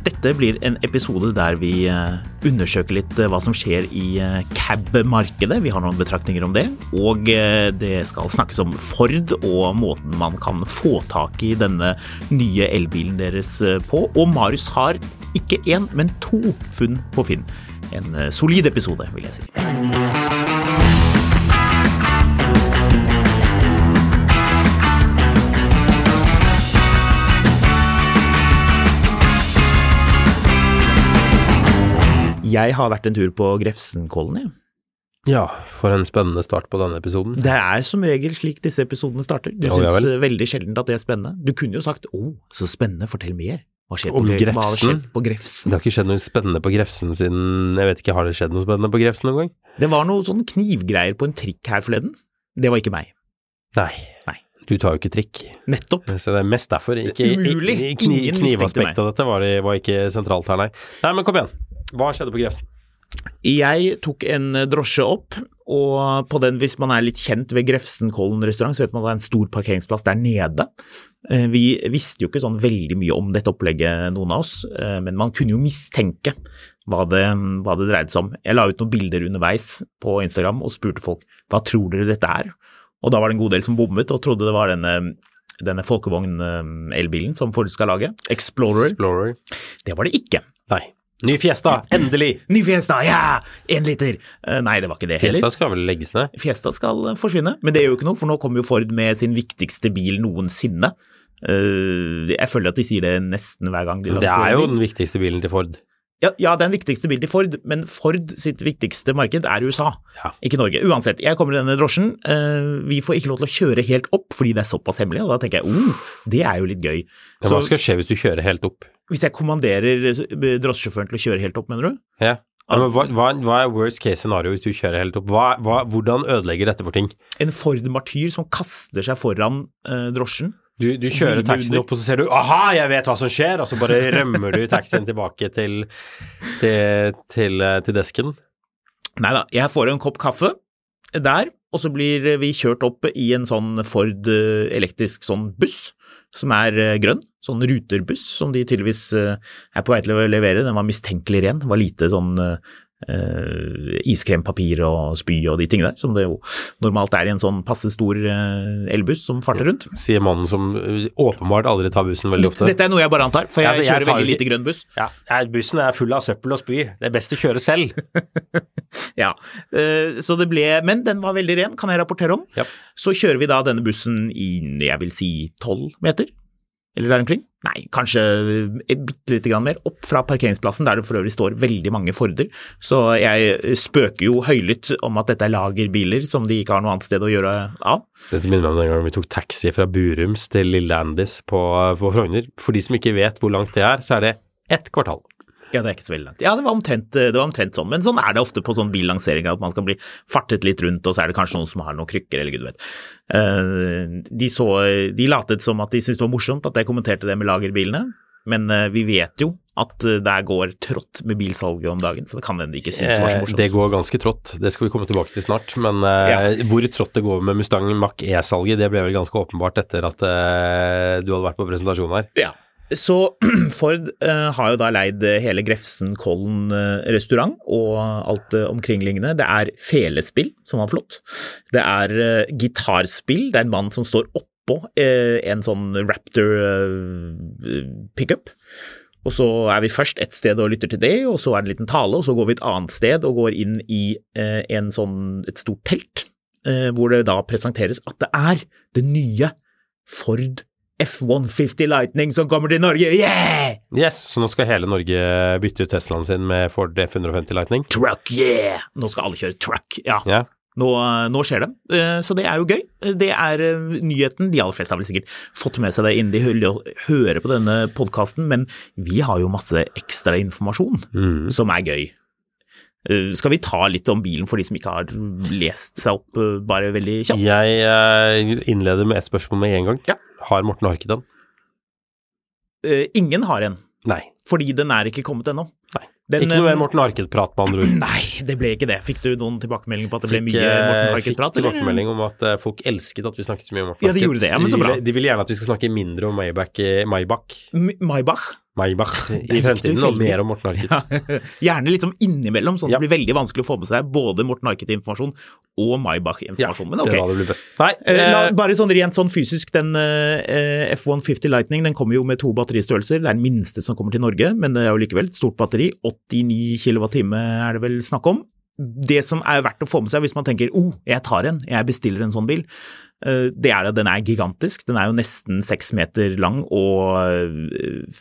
Dette blir en episode der vi eh, undersøker litt eh, hva som skjer i eh, cab-markedet. Vi har noen betraktninger om det. Og det skal snakkes om Ford og måten man kan få tak i denne nye elbilen deres på. Og Marius har ikke én, men to funn på Finn. En solid episode, vil jeg si. Jeg har vært en tur på Grefsenkollen, jeg. Ja, for en spennende start på denne episoden. Det er som regel slik disse episodene starter. Du Ja, syns vel. veldig sjelden at det er spennende. Du kunne jo sagt 'Å, så spennende, fortell mer'. Hva skjer på, Om Gre- hva Grefsen? på Grefsen? Det har ikke skjedd noe spennende på Grefsen siden Jeg vet ikke, har det skjedd noe spennende på Grefsen noen gang? Det var noe sånn knivgreier på en trikk her forleden. Det var ikke meg. Nei. Nei. Du tar jo ikke trikk. Nettopp. Så det er mest derfor. Ikke, Umulig. kni, knivaspektet av dette var, var ikke sentralt her, nei. Nei, men kom igjen. Hva skjedde på Grefsen? Jeg tok en drosje opp, og på den, hvis man er litt kjent ved Grefsenkollen restaurant, så vet man at det er en stor parkeringsplass der nede. Eh, Vi visste jo ikke sånn veldig mye om dette opplegget, noen av oss, eh, men man kunne jo mistenke hva det, hva det dreide seg om. Jeg la ut noen bilder underveis på Instagram og spurte folk hva tror dere dette er? Og da var det en god del som bommet og trodde det var denne, denne folkevogn-elbilen som Ford skal lage. Explorer. Explorer. Det var det ikke. Nei. Ny Fiesta, endelig! Ny Fiesta, ja! Én liter! Eh, Nei, det var ikke det heller. Fiesta skal vel legges ned? Fiesta skal eh, forsvinne, men det gjør jo ikke noe, for nå kommer jo Ford med sin viktigste bil noensinne. Eh, Jeg føler at de sier det nesten hver gang de Det er jo den viktigste bilen til Ford. ja, ja, den viktigste bilen til Ford, men Ford sitt viktigste marked er USA, Ja. ikke Norge. Uansett, jeg kommer i denne drosjen. Vi får ikke lov til å kjøre helt opp fordi det er såpass hemmelig, og da tenker jeg oh, det er jo litt gøy. Men Så hva skal skje hvis du kjører helt opp? Hvis jeg kommanderer eh, drosjesjåføren til å kjøre helt opp, mener du? Ja. Ja, men hva, hva, er worst case scenario hvis du kjører helt opp? Hva, hva, hvordan ødelegger dette for ting? En Ford Martyr som kaster seg foran eh, drosjen. Du, du kjører taxien opp, og så ser du 'aha, jeg vet hva som skjer', og så bare rømmer du taxien tilbake til, til, til, eh, til desken. Nei da, jeg får en kopp kaffe der, og så blir vi kjørt opp i en sånn Ford eh, elektrisk sånn buss, som er eh, grønn. Sånn ruterbuss som de tydeligvis eh, er på vei til å levere. Den var mistenkelig ren. Var lite sånn eh, iskrempapir og spy og de tingene der, som det jo normalt er i en sånn passe stor eh, elbuss som farter rundt. Sier mannen som eh, åpenbart aldri tar bussen veldig ofte. Dette er noe jeg bare antar, for jeg, Altså, jeg kjører veldig lite grønn buss. Ja, bussen er full av søppel og spy. Det er best å kjøre selv. Ja, eh, så det ble, men den var veldig ren, kan jeg rapportere om. Ja. Så kjører vi da denne bussen i, jeg vil si, 12 meter, eller der omkring. Nei, kanskje bitte lite grann mer, opp fra parkeringsplassen, der det for øvrig står veldig mange Forder. Så jeg spøker jo høylytt om at dette er lagerbiler som de ikke har noe annet sted å gjøre av. Dette minner meg om den gangen vi tok taxi fra Burums til Lille Andis på, på Frogner. For de som ikke vet hvor langt det er, så er det ett kvartal. Ja, det er ikke så veldig langt. Ja, det var omtrent, det var omtrent sånn, men sånn er det ofte på sånn billanseringer, at man skal bli fartet litt rundt, og så er det kanskje noen som har noen krykker, eller gud vet. Eh, De, så, de latet som at de syntes det var morsomt at jeg kommenterte det med lagerbilene, men eh, vi vet jo at eh, der går trått med bilsalget om dagen, så det kan hende de ikke synes det var så morsomt. Det går ganske trått, det skal vi komme tilbake til snart. Men eh, hvor trått det går med Mustang Mach E-salget, det ble vel ganske åpenbart etter at du hadde vært på presentasjon her. Ja. Så Ford uh, har jo da leid eh, hele Grefsen-Kollen eh, restaurant og alt det omkringliggende. Det er felespill, som var flott. Det er uh, gitarspill. Det er en mann som står oppå uh, en sånn Raptor pickup. Og så er vi først et sted og lytter til det, og så er det en liten tale, og så går vi et annet sted og går inn i sånn, et stort telt, hvor det da presenteres at det er det nye Ford F-150 Lightning som kommer til Norge, yeah! Yes, så nå skal hele Norge bytte ut Teslaen sin med Ford F150 Lightning. Truck, yeah! Nå skal alle kjøre truck, ja. Yeah. Nå, nå, skjer det, eh, så det er jo gøy. Det er eh, nyheten. De aller fleste har vel sikkert fått med seg det innen de hører på denne podkasten, men vi har jo masse ekstra informasjon Mm. som er gøy. Eh, Skal vi ta litt om bilen for de som ikke har lest seg opp eh, bare veldig kjapt? Jeg eh, innleder med ett spørsmål med en gang. Ja. Har Morten Harket den? Eh, Ingen har en, Nei. fordi den er ikke kommet ennå. Den, ikke noe eh, mer Morten Harket-prat, med andre ord. Nei, det ble ikke det. Fikk du noen tilbakemeldinger på at det ble Fikk, mye Morten eh, Harket-prat? fikk tilbakemelding om at eh, folk elsket at vi snakket så mye om Morten Ja, de gjorde det, ja, men så bra. De, de vil gjerne at vi skal snakke mindre om Maybach, eh, Maybach, Maybach. I fremtiden, og mer om Morten Arket. Ja, gjerne sånn innimellom, sånn at Ja. det blir veldig vanskelig å få med seg både Morten Arket-informasjon og Maybach-informasjon. Men ok. det var det blir best. Nei, Eh, la, eh, bare sånn rent sånn fysisk, den eh, F150 Lightning den kommer jo med to batteristørrelser. Det er den minste som kommer til Norge, men det er jo likevel et stort batteri. 89 kWt er det vel snakk om. Det som er verdt å få med seg hvis man tenker oh, jeg tar en, jeg bestiller en sånn bil, eh, det er at den er gigantisk. Den er jo nesten seks meter lang og eh,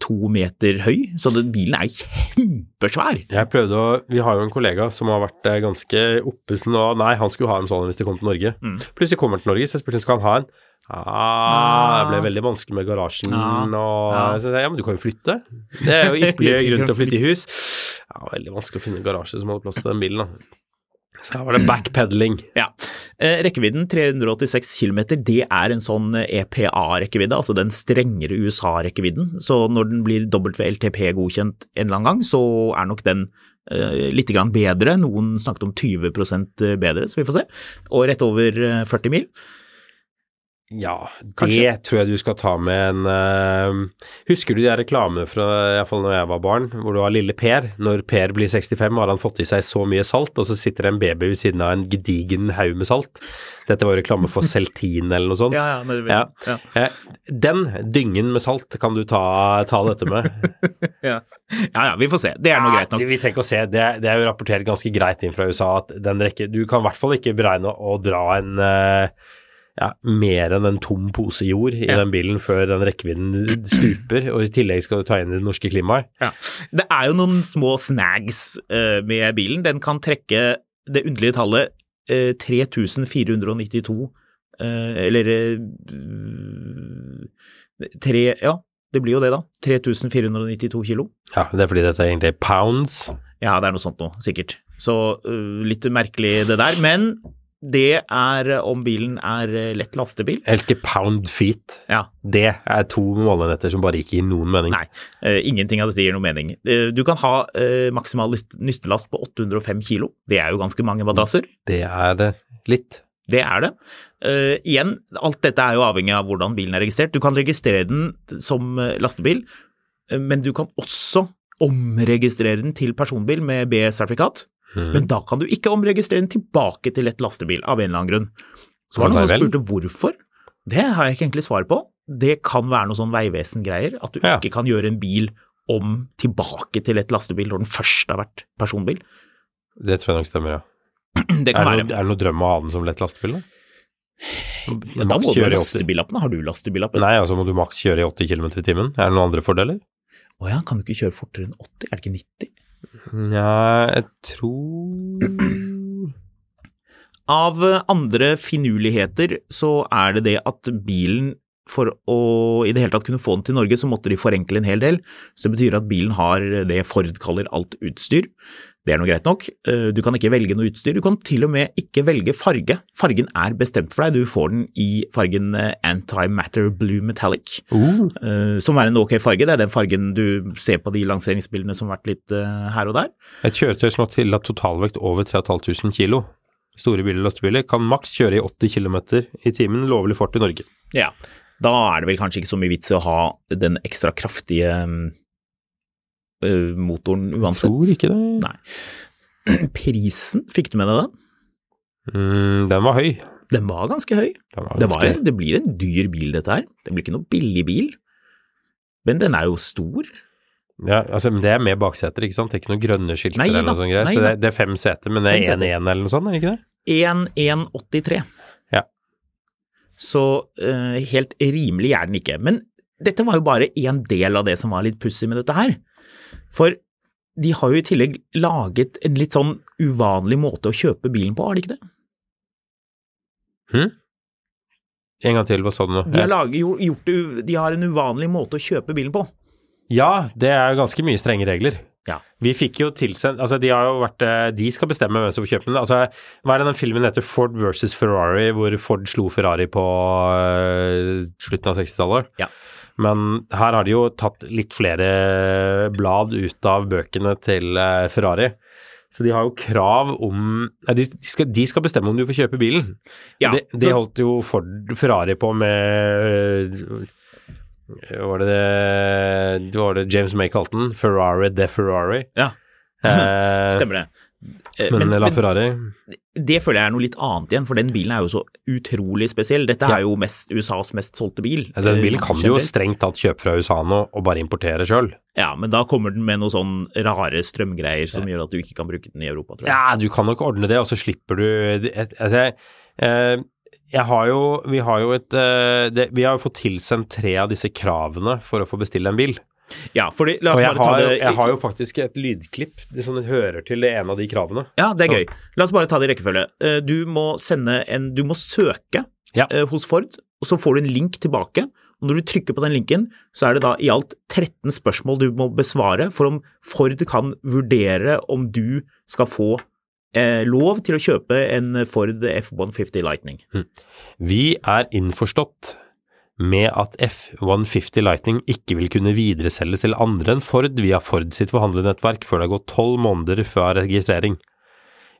to meter høy, så den bilen er kjempesvær. jeg prøvde å Vi har jo en kollega som har vært eh, ganske oppesen og Nei, han skulle ha en sånn hvis det kom til Norge. Mm. Plutselig kommer han til Norge, så jeg spurte skal han ha en. Ah, det ble veldig vanskelig med garasjen, ah, og Ja. så sa jeg ja, men du kan jo flytte. Det er jo ypperlig grunn til å flytte i hus. Ja, veldig vanskelig å finne en garasje som hadde plass til den bilen, da. Så her var det backpedaling. Ja. Eh, Rekkevidden 386 km, det er en sånn EPA-rekkevidde, altså den strengere USA-rekkevidden. Så når den blir WLTP-godkjent en eller annen gang, så er nok den eh, litt bedre. Noen snakket om 20% bedre, så vi får se. Og rett over eh, 40 mil. Ja, det Kanskje. tror jeg du skal ta med en uh, Husker du de reklamene fra iallfall når jeg var barn, hvor du har lille Per? Når Per blir 65, har han fått i seg så mye salt, og så sitter det en baby ved siden av en gedigen haug med salt. Dette var reklame for Celtin eller noe sånt. Ja, ja, men, Ja. ja. Eh, Den dyngen med salt kan du ta, ta dette med. Ja. ja, ja, vi får se. Det er nå greit nok. Vi trenger å se, det, det er jo rapportert ganske greit inn fra USA at den rekke Du kan i hvert fall ikke beregne å dra en eh, ja, mer enn en tom pose jord i Ja. den bilen før den rekkevidden stuper, og i tillegg skal du ta inn det norske klimaet. Ja. Det er jo noen små snags uh, med bilen. Den kan trekke det underlige tallet uh, 3492 uh, Eller eh, tre, Ja, det blir jo det, da. 3492 kilo. Ja, det er fordi dette er egentlig pounds. Ja, det er noe sånt noe, sikkert. Så eh, litt merkelig det der. Men det er eh, om bilen er eh, lett lastebil. Jeg elsker pound feet. Ja. Det er to målenheter som bare ikke gir noen mening. Nei, uh, ingenting av dette gir noen mening. Uh, du kan ha uh, maksimal nystelast på 805 kilo. Det er jo ganske mange madrasser. Det er det. litt. Det er det. Uh, igjen, alt dette er jo avhengig av hvordan bilen er registrert. Du kan registrere den som lastebil, men du kan også omregistrere den til personbil med B-sertifikat. Men da kan du ikke omregistrere den tilbake til et lastebil, av en eller annen grunn. Så var det noen som spurte hvorfor. Det har jeg ikke egentlig svar på. Det kan være noe sånn Vegvesen-greier, at du Ja. ikke kan gjøre en bil om tilbake til et lastebil når den først har vært personbil. Det tror jeg nok stemmer, ja. Det Er kan det, noe, er det noe drøm å ha den som lett lastebil, da? Ja, da må du ha kjøre i 80 lastebillappen. Har du lastebillappen? Nei, altså må du maks kjøre i 80 km i timen. Er det noen andre fordeler? Å ja, kan du ikke kjøre fortere enn 80? Er det ikke 90? Nja, jeg tror Av eh, andre finurligheter så er det det at bilen for å i det hele tatt kunne få den til Norge, så måtte de forenkle en hel del. Så det betyr at bilen har det Ford kaller alt utstyr. Det er nå greit nok. Eh, Du kan ikke velge noe utstyr. Du kan til og med ikke velge farge. Fargen er bestemt for deg. Du får den i fargen eh, Antimatter Blue Metallic. uh, eh, Som er en ok farge. Det er den fargen du ser på de lanseringsbildene som har vært litt her og der. Et kjøretøy som har tillatt totalvekt over 3500 kilo, store biler og lastebiler, kan maks kjøre i 80 km i timen lovlig fart i Norge. Ja, da er det vel kanskje ikke så mye vits i å ha den ekstra kraftige øh, motoren uansett. Tror ikke det. Nei. Prisen, fikk du med deg den? Mm, den var høy. Den var ganske høy. Den var Det, var, ganske- det blir en dyr bil, dette her. Det blir ikke noe billig bil. Men den er jo stor. Ja, altså, men det er med bakseter, ikke sant? Det er ikke noen grønne skilter Nei eller noe sånt nei Så det, det er fem seter, men det er Fem seter. 1-1 eller noe sånt, er det ikke det? 1183. Ja. Så uh, helt rimelig er den ikke. Men dette var jo bare en del av det som var litt pussig med dette her. For de har jo i tillegg laget en litt sånn uvanlig måte å kjøpe bilen på, har de ikke det? En gang til, hva sa du nå? De har, laget, gjort, de har en uvanlig måte å kjøpe bilen på. Ja, det er ganske mye strenge regler. Ja. Vi fikk jo tilsendt Altså, de har jo vært eh, De skal bestemme hvem som får kjøpe den. Altså, hva er det den filmen heter? Ford versus Ferrari, hvor Ford slo Ferrari på eh, slutten av 60-tallet. Ja. Men her har de jo tatt litt flere blad ut av bøkene til eh, Ferrari. Så de har jo krav om de, skal, de skal bestemme om du får kjøpe bilen. Ja, det, de holdt jo Ford Ferrari på med øh, var det, det var det James May kalte? Ferrari de Ferrari. Ja. Eh, Stemmer det. Eh, Men, men Ferrari det føler jeg er noe litt annet igjen, for den bilen er jo så utrolig spesiell. Dette Ja. er jo mest, USAs mest solgte bil. ja, Den eh, bilen kan du jo strengt tatt kjøpe fra USA nå og bare importere sjøl. Ja, men da kommer den med noen sånn rare strømgreier som gjør at du ikke kan bruke den i Europa, tror jeg. Ja, du kan nok ordne det, og så slipper du Altså, jeg, eh, jeg har jo Vi har jo et det, Vi har jo fått tilsendt tre av disse kravene for å få bestille en bil. Ja, fordi, la oss bare har, det jeg har jo faktisk et lydklipp som hører til det ene av de kravene. Ja, det er Så- gøy. La oss bare ta det i rekkefølge. Eh, Du må sende en Du må søke Ja. eh, hos Ford, og så får du en link tilbake. Og når du trykker på den linken, så er det da i alt 13 spørsmål du må besvare for om Ford kan vurdere om du skal få eh, lov til å kjøpe en Ford F150 Lightning. Vi er innforstått med at F150 Lightning ikke vil kunne videreselges til andre enn Ford via Ford sitt forhandlernettverk før det har gått tolv måneder fra registrering.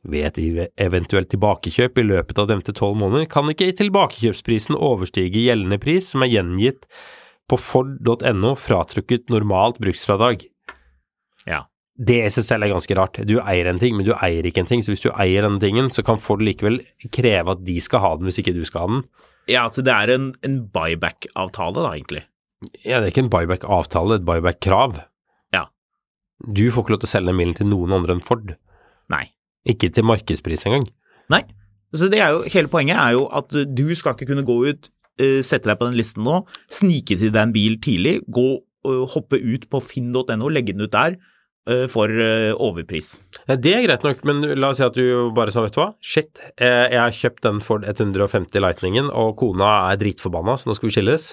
Ved et eventuelt tilbakekjøp i løpet av nevnte tolv måneder kan ikke tilbakekjøpsprisen overstige gjeldende pris som er gjengitt på ford.no fratrukket normalt bruksfradrag. Ja. Det i seg selv er ganske rart. Du eier en ting, men du eier ikke en ting. Så hvis du eier denne tingen, så kan Ford likevel kreve at de skal ha den hvis ikke du skal ha den. Ja, altså det er en, en buyback-avtale, da, egentlig. Ja, det er ikke en buyback-avtale, det er et buyback-krav. Ja. Du får ikke lov til å selge den bilen til noen andre enn Ford. Nei. Ikke til markedspris engang. Nei. Så det er jo, hele poenget er jo at du skal ikke kunne gå ut, uh, sette deg på den listen nå, snike til deg en bil tidlig, gå og hoppe ut på finn.no, legge den ut der for uh, overpris. Det er greit nok, men la oss si at du bare sa, vet du hva, shit, eh, jeg har kjøpt den Ford 150 Lightningen, og kona er dritforbanna, så nå skal vi skilles.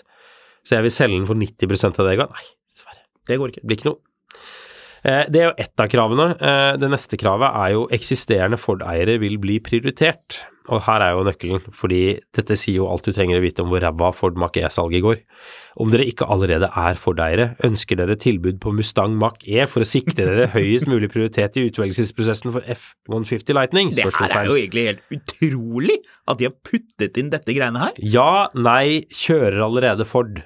Så jeg vil selge den for 90% av det jeg ga. Nei, dessverre. Det går ikke. Det blir ikke noe. Eh, Det er jo ett av kravene. Eh, Det neste kravet er jo eksisterende Ford-eiere vil bli prioritert. Og her er jo nøkkelen, fordi dette sier jo alt du trenger å vite om hvor ræva Ford Mach E-salget går. Om dere ikke allerede er Ford-eiere, ønsker dere tilbud på Mustang Mach E for å sikre dere høyest mulig prioritet i utvelgelsesprosessen for F150 Lightning? Det her er jo egentlig helt utrolig at de har puttet inn dette greiene her. Ja, nei, kjører allerede Ford.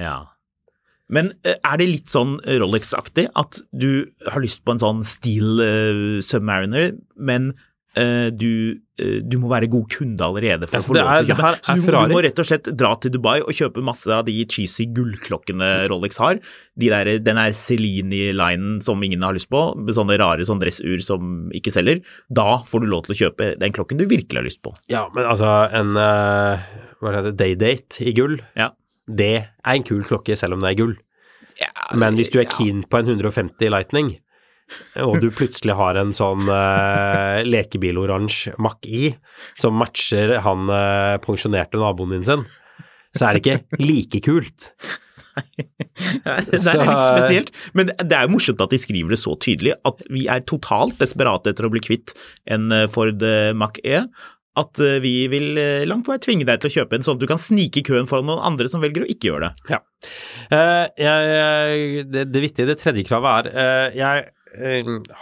Ja. Men uh, er det litt sånn Rolex-aktig at du har lyst på en sånn Steel uh, Submariner, men du, uh, du må være god kunde allerede for ja, å få lov til å kjøpe. Så du, du må rett og slett dra til Dubai og kjøpe masse av de cheesy gullklokkene Rolex har. De der, den er Celini-linen som ingen har lyst på, sånne rare sånn dressur som ikke selger. Da får du lov til å kjøpe den klokken du virkelig har lyst på. Ja, men altså, en eh, hva heter det, Daydate i gull, Ja. det er en kul klokke selv om det er gull. Men hvis du er keen på en 150 Lightning, og du plutselig har en sånn uh, lekebiloransje Mach I som matcher han uh, pensjonerte naboen din sin, så er det ikke like kult. Nei, det er litt spesielt, men det er jo morsomt at de skriver det så tydelig, at vi er totalt desperate etter å bli kvitt en eh, Ford eh, Mach E. At vi vil langt på vei tvinge deg til å kjøpe en sånn at du kan snike i køen foran noen andre som velger å ikke gjøre det. Ja. Uh, jeg, det, det viktige, det tredje kravet er uh, Jeg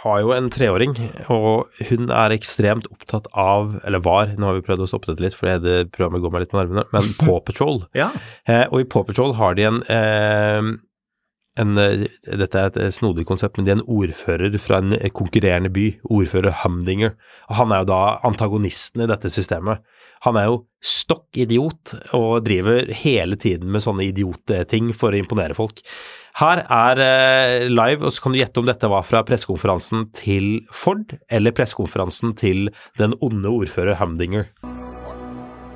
har jo en treåring, og hun er ekstremt opptatt av Eller var, nå har vi prøvd å stoppe dette litt, for det programmet går meg litt på nervene, men Paw Patrol. Ja. Eh, og i Paw Patrol har de en, eh, en eh, Dette er et eh, snodig konsept, men de er en ordfører fra en eh, konkurrerende by, ordfører Humdinger. Og han er jo da antagonisten i dette systemet. Han er jo stokk idiot og driver hele tiden med sånne idiotting for å imponere folk. Her er eh, live, og så kan du gjette om dette var fra pressekonferansen til Ford eller pressekonferansen til den onde ordfører Humdinger.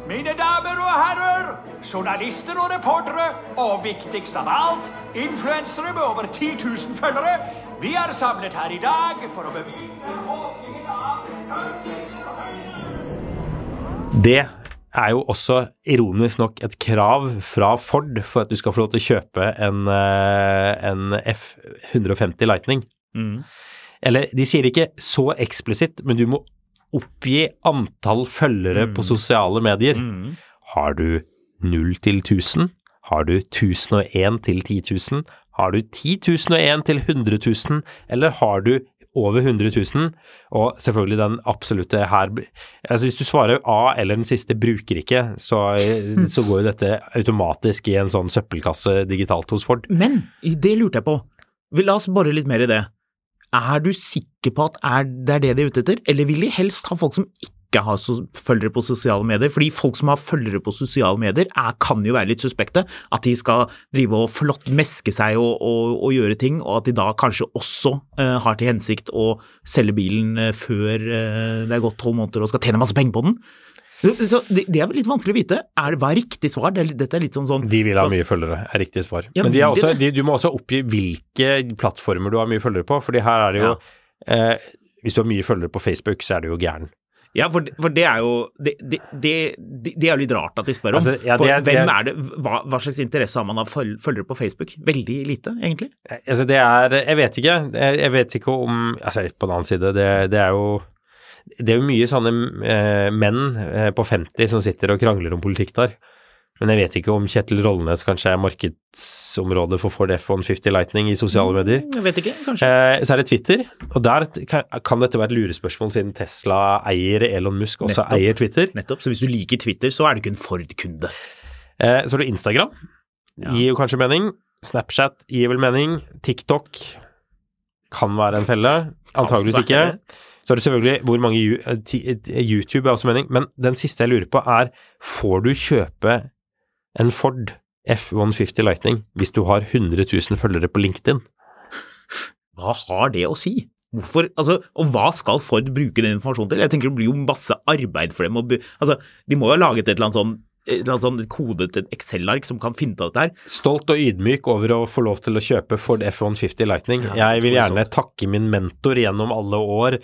Mine damer og herrer, journalister og reportere, og viktigst av alt, influensere med over 10 000 følgere, vi er samlet her i dag for å bevise åpningen av Det er jo også ironisk nok et krav fra Ford for at du skal få lov til å kjøpe en, eh, en F150 Lightning. Mm. Eller de sier det ikke så eksplisitt, men du må oppgi antall følgere på sosiale medier. Mm. Har du 0 til 1000? Har du 1001 til 10 000? Har du 10 001 til 100 000? Eller har du over 100 000? Og selvfølgelig den absolutte her altså Hvis du svarer A eller den siste bruker ikke, så, så går jo dette automatisk i en sånn søppelkasse digitalt hos Ford. Men det lurte jeg på. La oss bore litt mer i det. Er du sikker på at er, det er det de er ute etter, eller vil de helst ha folk som ikke har so følgere på sosiale medier? Fordi folk som har følgere på sosiale medier, er, kan jo være litt suspekte. At de skal drive og flott meske seg og, og, og, gjøre ting, og at de da kanskje også uh, har til hensikt å selge bilen eh, før uh, det er gått tolv måneder og skal tjene masse penger på den. Så, det, det er litt vanskelig å vite. Er, hva er riktig svar? Det dette er litt sånn sånn De vil ha så- mye følgere, er riktig svar. Ja, Men de også, de, du må også oppgi hvilke plattformer du har mye følgere på, fordi her er det jo eh, Hvis du har mye følgere på Facebook, så er du jo gæren. Ja, for, for det er jo det, det, det, det er jo litt rart at de spør om. Altså, ja, for hvem det er- er det, hva, hva slags interesse har man av føl- følgere på Facebook? Veldig lite, egentlig. Altså, det er Jeg vet ikke. Jeg, vet ikke om Altså, på den annen side, det, det er jo det er jo mye sånne eh, menn eh, på 50 som sitter og krangler om politikk der. Men jeg vet ikke om Kjetil Rollenes kanskje er markedsområdet for Ford F-150 Lightning i sosiale medier. Jeg vet ikke, kanskje. Eh, så er det Twitter, og der kan, dette være et lurespørsmål siden Tesla eier Elon Musk, også Nettopp. eier Twitter. Nettopp. Så hvis du liker Twitter, så er du ikke en Ford-kunde. Eh, så har du Instagram, gir jo kanskje mening. Snapchat gir vel mening. TikTok kan være en felle. Antageligvis ikke. Så er det selvfølgelig hvor mange eh, eh, YouTube er også mening, men den siste jeg lurer på er får du kjøpe en Ford F150 Lightning hvis du har 100 000 følgere på LinkedIn? Hva har det å si? Hvorfor, altså, og hva skal Ford bruke den informasjonen til? Jeg tenker det blir jo masse arbeid for dem. altså, de må jo ha laget et eller annet sånn et eller annet sånn kodet et Excel-ark som kan finne ut av dette her. Stolt og ydmyk over å få lov til å kjøpe Ford F150 Lightning. Ja, jeg vil gjerne takke min mentor gjennom alle år,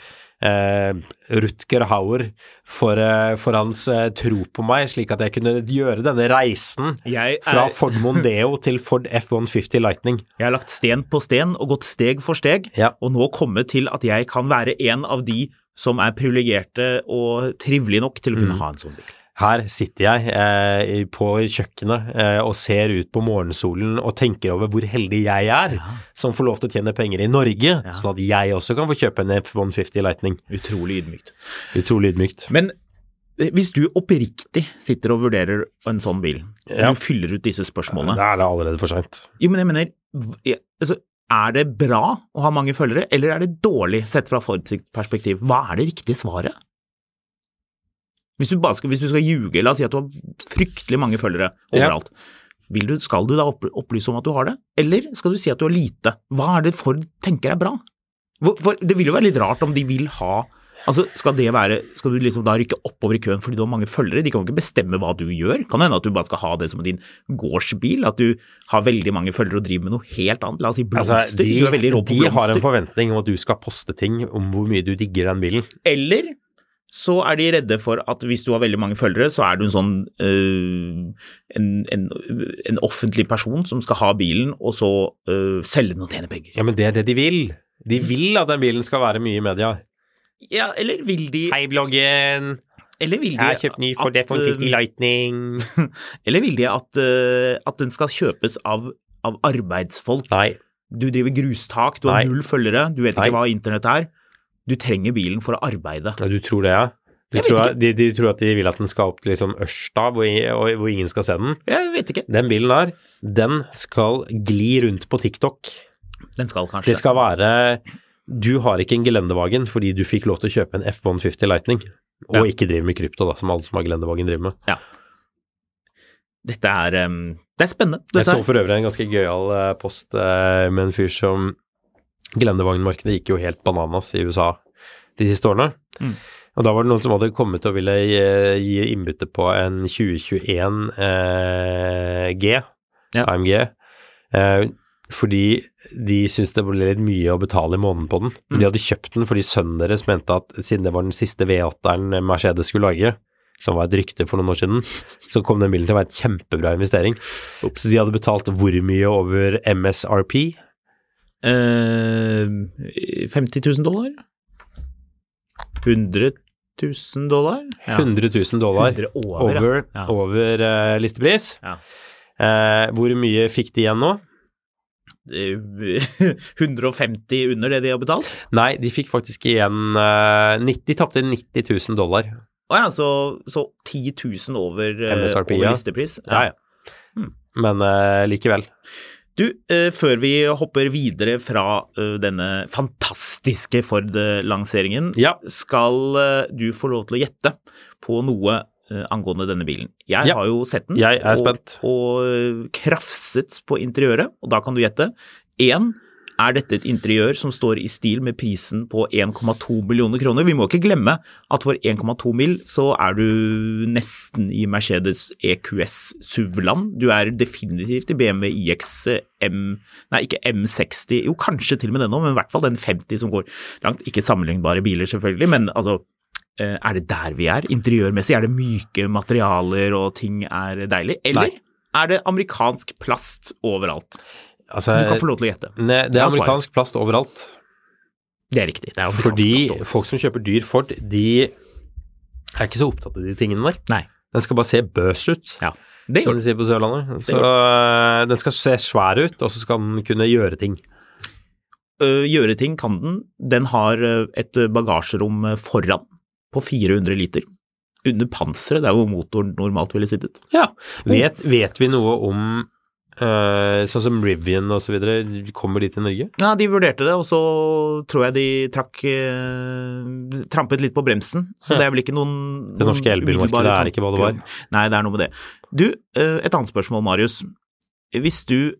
eh, Rutger Hauer, for, eh, for hans eh, tro på meg, slik at jeg kunne gjøre denne reisen er... fra Ford Mondeo til Ford F150 Lightning. jeg har lagt sten på sten og gått steg for steg, Ja. og nå kommet til at jeg kan være en av de som er privilegerte og trivelige nok til å Mm. kunne ha en sånn bil. Her sitter jeg eh, på kjøkkenet eh, og ser ut på morgensolen og tenker over hvor heldig jeg er som får lov til å tjene penger i Norge, sånn at jeg også kan få kjøpe en F150 Lightning. Utrolig ydmykt. Utrolig ydmykt. Men eh, hvis du oppriktig sitter og vurderer en sånn bil, Ja. du fyller ut disse spørsmålene Da er det allerede for seint. Jo, men jeg mener, altså, er det bra å ha mange følgere, eller er det dårlig sett fra Ford perspektiv? Hva er det riktige svaret? Hvis du, bare skal, hvis du skal ljuge, la oss si at du har fryktelig mange følgere Ja. overalt. Vil du, skal du da opplyse om at du har det, eller skal du si at du har lite? Hva er det Ford tenker er bra? For, det vil jo være litt rart om de vil ha Altså, Skal det være, skal du liksom da rykke oppover i køen fordi du har mange følgere? De kan jo ikke bestemme hva du gjør. Kan hende at du bare skal ha det som din gårdsbil, at du har veldig mange følgere og driver med noe helt annet. La oss si blomster. Altså, de, du er veldig rå på de har en forventning om at du skal poste ting om hvor mye du digger den bilen. Eller så er de redde for at hvis du har veldig mange følgere, så er du en sånn øh, en, en, en offentlig person som skal ha bilen, og så øh, selge den og tjene penger. Ja, men det er det de vil. De vil at den bilen skal være mye i media. Ja, eller vil de Hei, bloggen. Eller vil de Jeg har kjøpt ny for F150 øh, Lightning. Eller vil de at, øh, at den skal kjøpes av, av arbeidsfolk? Nei. Du driver grustak, du har Nei. null følgere, du vet Nei. ikke hva internett er. Du trenger bilen for å arbeide. Ja, du tror det, ja? De tror, at- de, de tror at de vil at den skal opp til liksom Ørsta, hvor, hvor ingen skal se den. Jeg vet ikke. Den bilen der, den skal gli rundt på TikTok. Den skal kanskje Det skal være Du har ikke en gelendevagen fordi du fikk lov til å kjøpe en F150 Lightning, og Ja. ikke driver med krypto, da, som alle som har gelendevagen driver med. Ja. Dette er um, Det er spennende. Jeg så for øvrig en ganske gøyal eh, post eh, med en fyr som Gelendevagnmarkedet gikk jo helt bananas i USA de siste årene. Mm. Og da var det noen som hadde kommet og ville gi, gi innbytte på en 2021 eh, G, Ja. AMG, eh, fordi de syntes det ble litt mye å betale i måneden på den. Mm. De hadde kjøpt den fordi sønnen deres mente at siden det var den siste V8-eren Mercedes skulle lage, som var et rykte for noen år siden, så kom den bilen til å være en kjempebra investering. Så de hadde betalt hvor mye over MSRP? Eh, 50 000 dollar? 100 000 dollar? Ja. 100 000 dollar 100 over, over, Ja. over uh, listepris. Ja. Uh, hvor mye fikk de igjen nå? Eh, 150 under det de har betalt? Nei, de fikk faktisk igjen uh, 90, De tapte 90 000 dollar. Å ja, så, så 10 000 over, eh, MSRP, over listepris? Ja, ja. Hmm. Men eh, likevel. Du, eh, før vi hopper videre fra eh, denne fantastiske Ford-lanseringen, Ja. skal eh, du få lov til å gjette på noe angående denne bilen. Jeg Ja. har jo sett den Jeg er og, og krafset på interiøret, og da kan du gjette. Én, er dette et interiør som står i stil med prisen på 1,2 millioner kroner? Vi må ikke glemme at for 1,2 mill. så er du nesten i Mercedes EQS SUV-land. Du er definitivt i BMW iX M Nei, ikke M60, jo kanskje til og med den nå, men i hvert fall den 50 som går langt. Ikke sammenlignbare biler, selvfølgelig, men altså eh, er det der vi er, interiørmessig? Er det myke materialer og ting er deilig? Eller Nei. er det amerikansk plast overalt? Altså, Du kan få lov til å gjette. ne, det er amerikansk plast overalt. Det er riktig. Det er Fordi folk som kjøper dyr Ford, de er ikke så opptatt av de tingene der. Nei. Den skal bare se børs ut, Ja, det gjør de det. sier på Sørlandet. Så øh, den skal se svær ut, og så skal den kunne gjøre ting. Uh, gjøre ting kan den. Den har øh, et bagasjerom øh, foran på 400 liter. Under panseret, det er hvor motoren normalt ville sittet. Ja. Vet, vet vi noe om øh, sånn som Rivian videre, kommer de til Norge? Ja, de vurderte det, og så tror jeg de trakk uh, Trampet litt på bremsen. Så Ja. det er vel ikke noen Det norske elbilmarkedet er ikke hva det var. Nei, det er noe med det. Du, uh, et annet spørsmål, Marius. Hvis du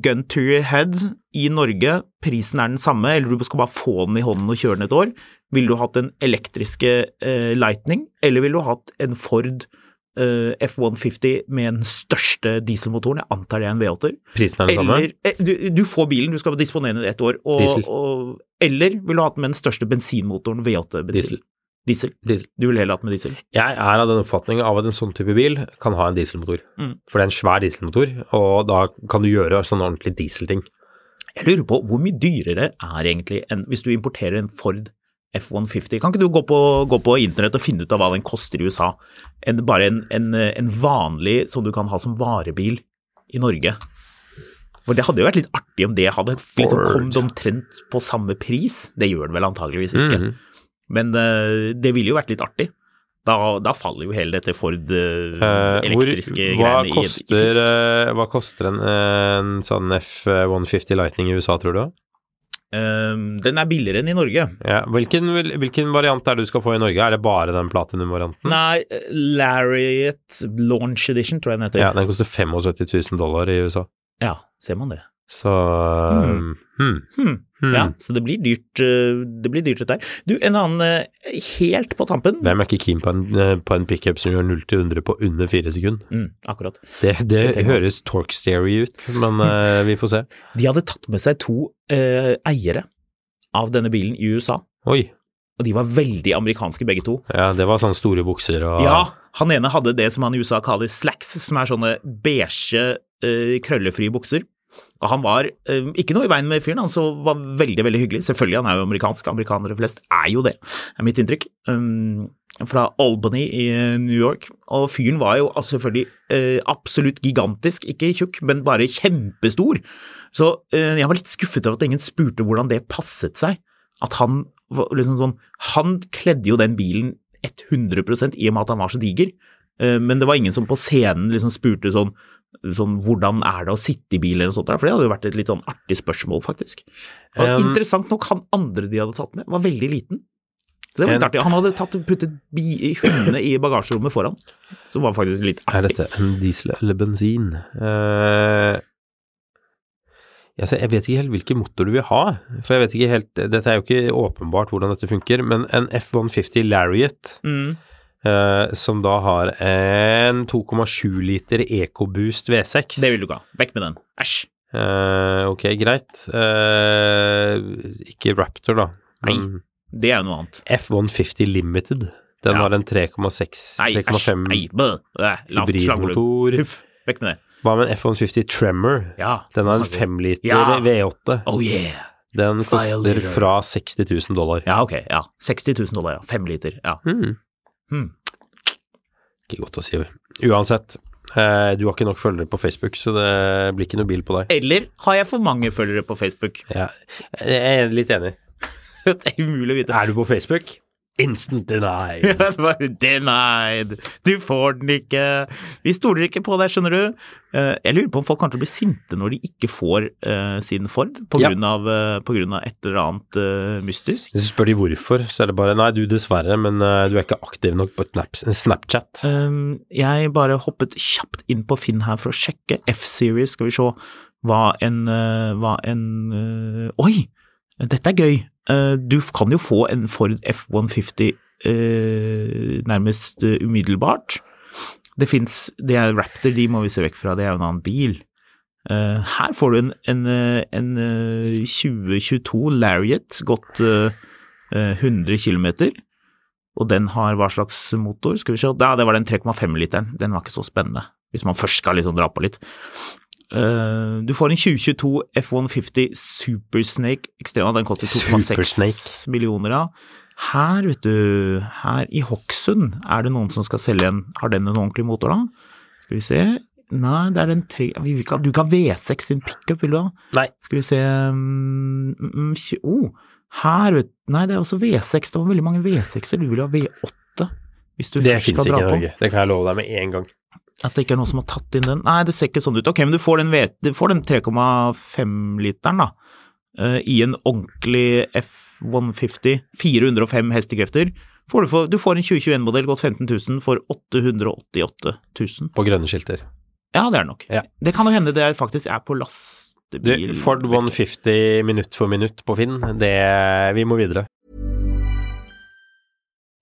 gun to your head i Norge, prisen er den samme, eller du skal bare få den i hånden og kjøre den et år, ville du hatt den elektriske Lightning, eller ville du hatt en Ford F150 med den største dieselmotoren? Jeg antar det er en V8-er. Prisen er den samme? Eller eh, du, du får bilen, du skal disponere den i ett år. Og. Og, eller vil du ha den med den største bensinmotoren, V8-bensin? Diesel. Diesel. Diesel. Du vil heller hatt med diesel? Jeg er av den oppfatning av at en sånn type bil kan ha en dieselmotor. Mm. For det er en svær dieselmotor, og da kan du gjøre sånne ordentlige dieselting. Jeg lurer på hvor mye dyrere er egentlig enn hvis du importerer en Ford F150? Kan ikke du gå på, gå på internett og finne ut av hva den koster i USA? En, bare en, en, en vanlig som du kan ha som varebil i Norge. For Det hadde jo vært litt artig om det hadde liksom kommet omtrent på samme pris. Det gjør det vel antageligvis ikke. Mhm. Men uh, det ville jo vært litt artig. Da, da faller jo hele dette Ford uh, elektriske uh, hvor, elektriske koster, greiene i, i fisk. hva koster en, en sånn F150 Lightning i USA, tror du? Eh, den er billigere enn i Norge. Ja, hvilken, hvilken variant er det du skal få i Norge? Er det bare den platinum-varianten? Nei, Lariat Launch Edition, tror jeg den heter. Ja, den koster 75 000 dollar i USA. Ja, ser man det. Så hmm. Hmm. Hmm. Hmm. Ja, så det blir dyrt, eh, det blir dyrt dette her. Du, en annen eh, helt på tampen. Hvem er ikke keen på en, eh, på en pickup som gjør 0 til 100 på under fire sekunder? Mm, akkurat. Det, det det høres torque theory ut, men vi får se. De hadde tatt med seg to uh, eiere av denne bilen i USA, Oi. og de var veldig amerikanske begge to. Ja, det var sånne store bukser og Ja, han ene hadde det som han i USA kaller slacks, som er sånne beige, uh, krøllefrie bukser. Og han var eh, ikke noe i veien med fyren, han så var veldig, veldig hyggelig. Selvfølgelig, han er jo amerikansk, amerikanere flest er jo det, er mitt inntrykk. Um, fra Albany i eh, New York. Og fyren var jo altså selvfølgelig eh, absolutt gigantisk, ikke tjukk, men bare kjempestor. Så eh, jeg var litt skuffet over at ingen spurte hvordan det passet seg. At han liksom sånn Han kledde jo den bilen 100% i og med at han var så diger. Eh, Men det var ingen som på scenen liksom spurte sånn, sånn hvordan er det å sitte i bil eller noe sånt, for det hadde jo vært et litt sånn artig spørsmål, faktisk. Og Um, interessant nok, han andre de hadde tatt med, var veldig liten. Så det var litt En- artig. Han hadde tatt, puttet bi, hundene i bagasjerommet foran, som var faktisk litt artig. Er dette en diesel eller bensin? Uh, jeg vet ikke helt hvilken motor du vil ha. For jeg vet ikke helt Dette er jo ikke åpenbart hvordan dette funker, men en F150 Lariat, Mm. Eh, som da har en 2,7 liter EcoBoost V6 Det vil du ikke ha. Vekk med den. Æsj. Uh, ok, greit. Uh, ikke Raptor, da. Men Det er jo noe annet. F150 Limited. Den Ja. har en 3,6 Nei, æsj. 3,5 Nei, bø. Æ, Lavt slangelugg. hybridmotor. Huff. Vekk med det. Hva med en F150 Tremor? Ja. Den har en 5 liter Ja. V8. Oh yeah. Den koster fra 60 000 dollar. Ja, ok. Ja. 60 000 dollar, ja. 5 liter. Ja. Hmm. Hmm. Ikke godt å si. Uansett, eh, du har ikke nok følgere på Facebook, så det blir ikke noe bil på deg. Eller har jeg for mange følgere på Facebook? Ja, jeg er litt enig. det er umulig å vite. Er du på Facebook? Instant deny. Det var Denied! Du får den ikke. Vi stoler ikke på deg, skjønner du. Eh, Jeg lurer på om folk kanskje blir sinte når de ikke får eh, sin Ford på Ja. av, eh, på grunn av et eller annet mystisk. Hvis du spør de hvorfor, så er det bare nei, du dessverre, men du er ikke aktiv nok på Snapchat. Um, jeg bare hoppet kjapt inn på Finn her for å sjekke F-series, skal vi se hva en, hva en Oi! Dette er gøy. Eh, du kan jo få en Ford F-150 eh, nærmest eh, umiddelbart. Det fins Det er Raptor, de må vi se vekk fra, det er jo en annen bil. Her får du en, en, en eh, 2022 Lariat, gått eh, eh, 100 km. Og den har hva slags motor? Skal vi se. Ja, det var den 3,5-literen. Den var ikke så spennende, hvis man først skal liksom dra på litt. Eh, du får en 2022 F150 Supersnake Extrema. Den koster 2,6 millioner, ja. Her, vet du, her i Hokksund, er det noen som skal selge en Har den en ordentlig motor, da? Skal vi se. Nei, det er den tre... ikke ha- Du kan ha V6 sin pickup, vil du ha? Nei. Skal vi se um, oh, Her, vet Nei, det er også V6. Det var veldig mange V6-er. Du vil ha V8 hvis du Det først fins ikke dra i på. Norge. Det kan jeg love deg med en gang. At det ikke er noen som har tatt inn den. Nei, det ser ikke sånn ut. Ok, men du får den, du den 3,5-literen, da. eh, I en ordentlig F150, 405 hestekrefter. Får du, for, du får en 2021-modell gått 15 000 for 888 000. På grønne skilter. Ja, det er det nok. Ja. Det kan jo hende det faktisk er på Du, lastebil. Ford 150 minutt for minutt på Finn, det Vi må videre.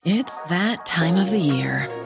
It's that time of the year.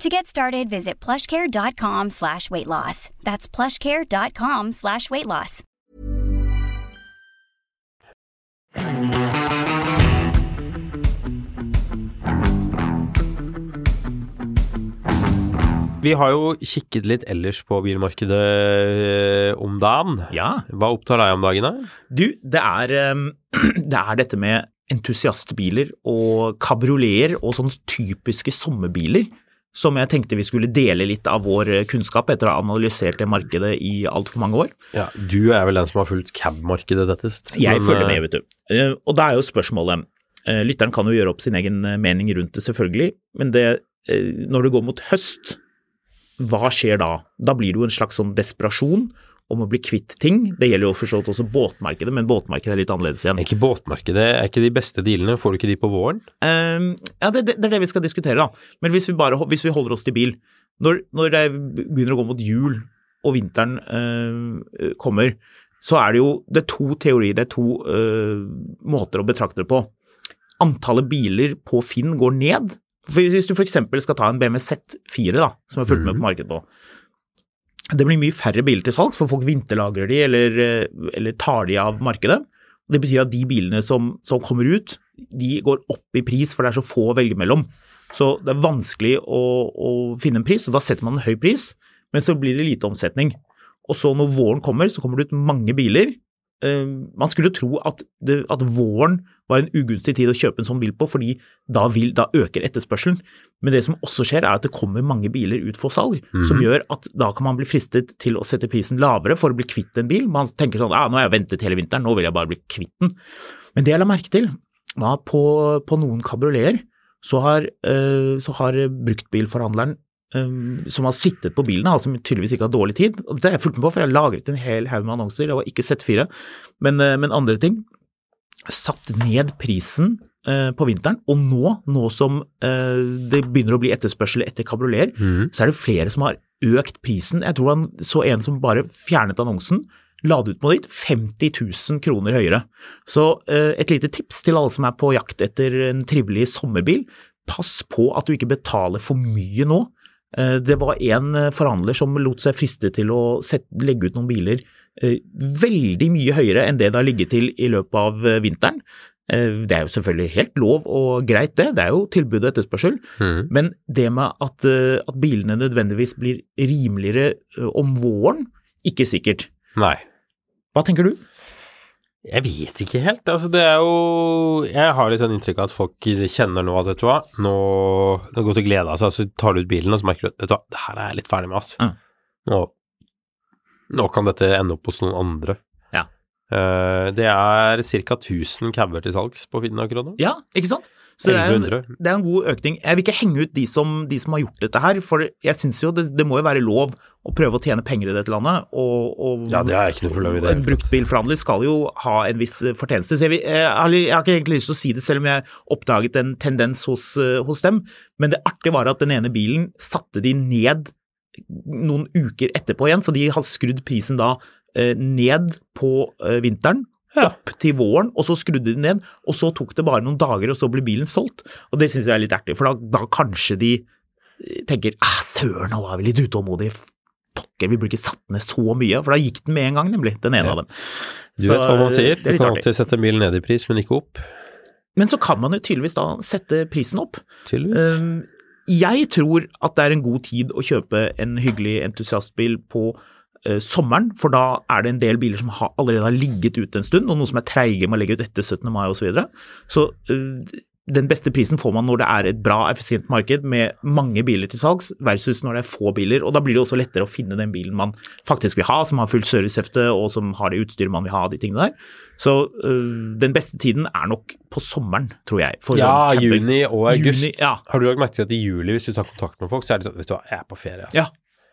To get started, visit plushcare.com slash weight loss. That's plushcare.com slash weight loss. Vi har jo kikket litt ellers på bilmarkedet eh, om dagen. Ja. Hva opptar deg om dagen, da? Du, det er, um, det er dette med entusiastbiler og kabrioleter og sånne typiske sommerbiler som jeg tenkte vi skulle dele litt av vår kunnskap etter å ha analysert det markedet i altfor mange år. Ja, Du er vel den som har fulgt cab-markedet tettest? Jeg men, følger eh, med, vet du. Eh, Og da er jo spørsmålet eh, Lytteren kan jo gjøre opp sin egen eh, mening rundt det, selvfølgelig, men det, eh, når det går mot høst, hva skjer da? Da blir det jo en slags sånn desperasjon om å bli kvitt ting. Det gjelder jo for så vidt også båtmarkedet, men båtmarkedet er litt annerledes igjen. Er ikke båtmarkedet er ikke de beste dealene? Får du ikke de på våren? Um, ja, det, det, det er det vi skal diskutere, da. Men hvis vi, bare, hvis vi holder oss til bil Når, når det begynner å gå mot jul og vinteren uh, kommer, så er det jo det er to teorier, det er to uh, måter å betrakte det på. Antallet biler på Finn går ned. For hvis du f.eks. skal ta en BMW Z4, da, som er fulgt med på markedet nå. Det blir mye færre biler til salgs, for folk vinterlagrer de eller, øh, eller tar de av markedet. Det betyr at de bilene som, som kommer ut, de går opp i pris, for det er så få å velge mellom. Så det er vanskelig å, å finne en pris, og da setter man en høy pris, men så blir det lite omsetning. Og så når våren kommer, så kommer det ut mange biler. Eh, man skulle tro at, det, at våren var en ugunstig tid å kjøpe en sånn bil på, fordi da, vil, da øker etterspørselen. Men det som også skjer, er at det kommer mange biler ut for salg, som gjør at da kan man bli fristet til å sette prisen lavere for å bli kvitt en bil. Man tenker sånn ja, nå har jeg ventet hele vinteren, nå vil jeg bare bli kvitt den. Men det jeg la merke til, var på, på noen kabrioleter så har, eh, så har bruktbilforhandleren eh, som har sittet på bilen, altså, som tydeligvis ikke har dårlig tid. og Det har jeg fulgt med på, for jeg har lagret en hel haug med annonser. Det var ikke Z4, men, eh, men andre ting. Satt ned prisen eh, på vinteren, og nå, nå som eh, det begynner å bli etterspørsel etter kabrioleter, så er det flere som har økt prisen. Jeg tror han så en som bare fjernet annonsen, la det ut på ditt, 50 000 kroner høyere. Så eh, et lite tips til alle som er på jakt etter en trivelig sommerbil, pass på at du ikke betaler for mye nå. Eh, Det var en eh, forhandler som lot seg friste til å sette, legge ut noen biler eh, veldig mye høyere enn det det har ligget til i løpet av vinteren. Det er jo selvfølgelig helt lov og greit det, det er jo tilbud og etterspørsel, men det med at, at bilene nødvendigvis blir rimeligere om våren, ikke sikkert. Nei. Hva tenker du? Jeg vet ikke helt. Altså, det er jo Jeg har litt sånn inntrykk av at folk kjenner nå at vet du hva, nå det er godt å glede seg, så tar du ut bilen, og så merker du at vet du hva, det her er jeg litt ferdig med, ass. Mm. Nå, nå kan dette ende opp hos noen andre. Eh, det er ca. 1000 cauer til salgs på Finn akkurat nå. Ja, ikke sant? Så det er, en, det er en god økning. Jeg vil ikke henge ut de som, de som har gjort dette her, for jeg syns jo det, det må jo være lov å prøve å tjene penger i dette landet, og, og Ja, det er ikke noe problem i det en bruktbilforhandler skal jo ha en viss fortjeneste. Så jeg, vil, jeg, har, jeg har ikke egentlig lyst til å si det, selv om jeg oppdaget en tendens hos, eh, hos dem, men det artige var at den ene bilen satte de ned noen uker etterpå igjen, så de har skrudd prisen da eh, ned på eh, vinteren, Ja. opp til våren, og så skrudde de ned, og så tok det bare noen dager, og så ble bilen solgt. Og det syns jeg er litt ertig, for da, da kanskje de eh, tenker ah, søren, nå var vi litt utålmodige. Pokker, vi burde ikke satt ned så mye, for da gikk den med en gang, nemlig, den ene Ja. av dem. Du Så, vet hva man sier, du er kan artig. alltid sette bilen ned i pris, men ikke opp. Men så kan man jo tydeligvis da sette prisen opp. Tydeligvis. Um, jeg tror at det er en god tid å kjøpe en hyggelig entusiastbil på eh, sommeren, for da er det en del biler som har, allerede har ligget ute en stund, og noen som er treige med å legge ut etter 17. mai osv. Så, videre. så eh, den beste prisen får man når det er et bra, effisient marked med mange biler til salgs, versus når det er få biler. og Da blir det også lettere å finne den bilen man faktisk vil ha, som har fullt servicehefte og som har det utstyret man vil ha, de tingene der. Så øh, den beste tiden er nok på sommeren, tror jeg. Ja, juni og august. Juni, ja. Har du lagt merke til at i juli, hvis du tar kontakt med folk, så er det sånn Vet du hva, jeg er på ferie, altså. Ja,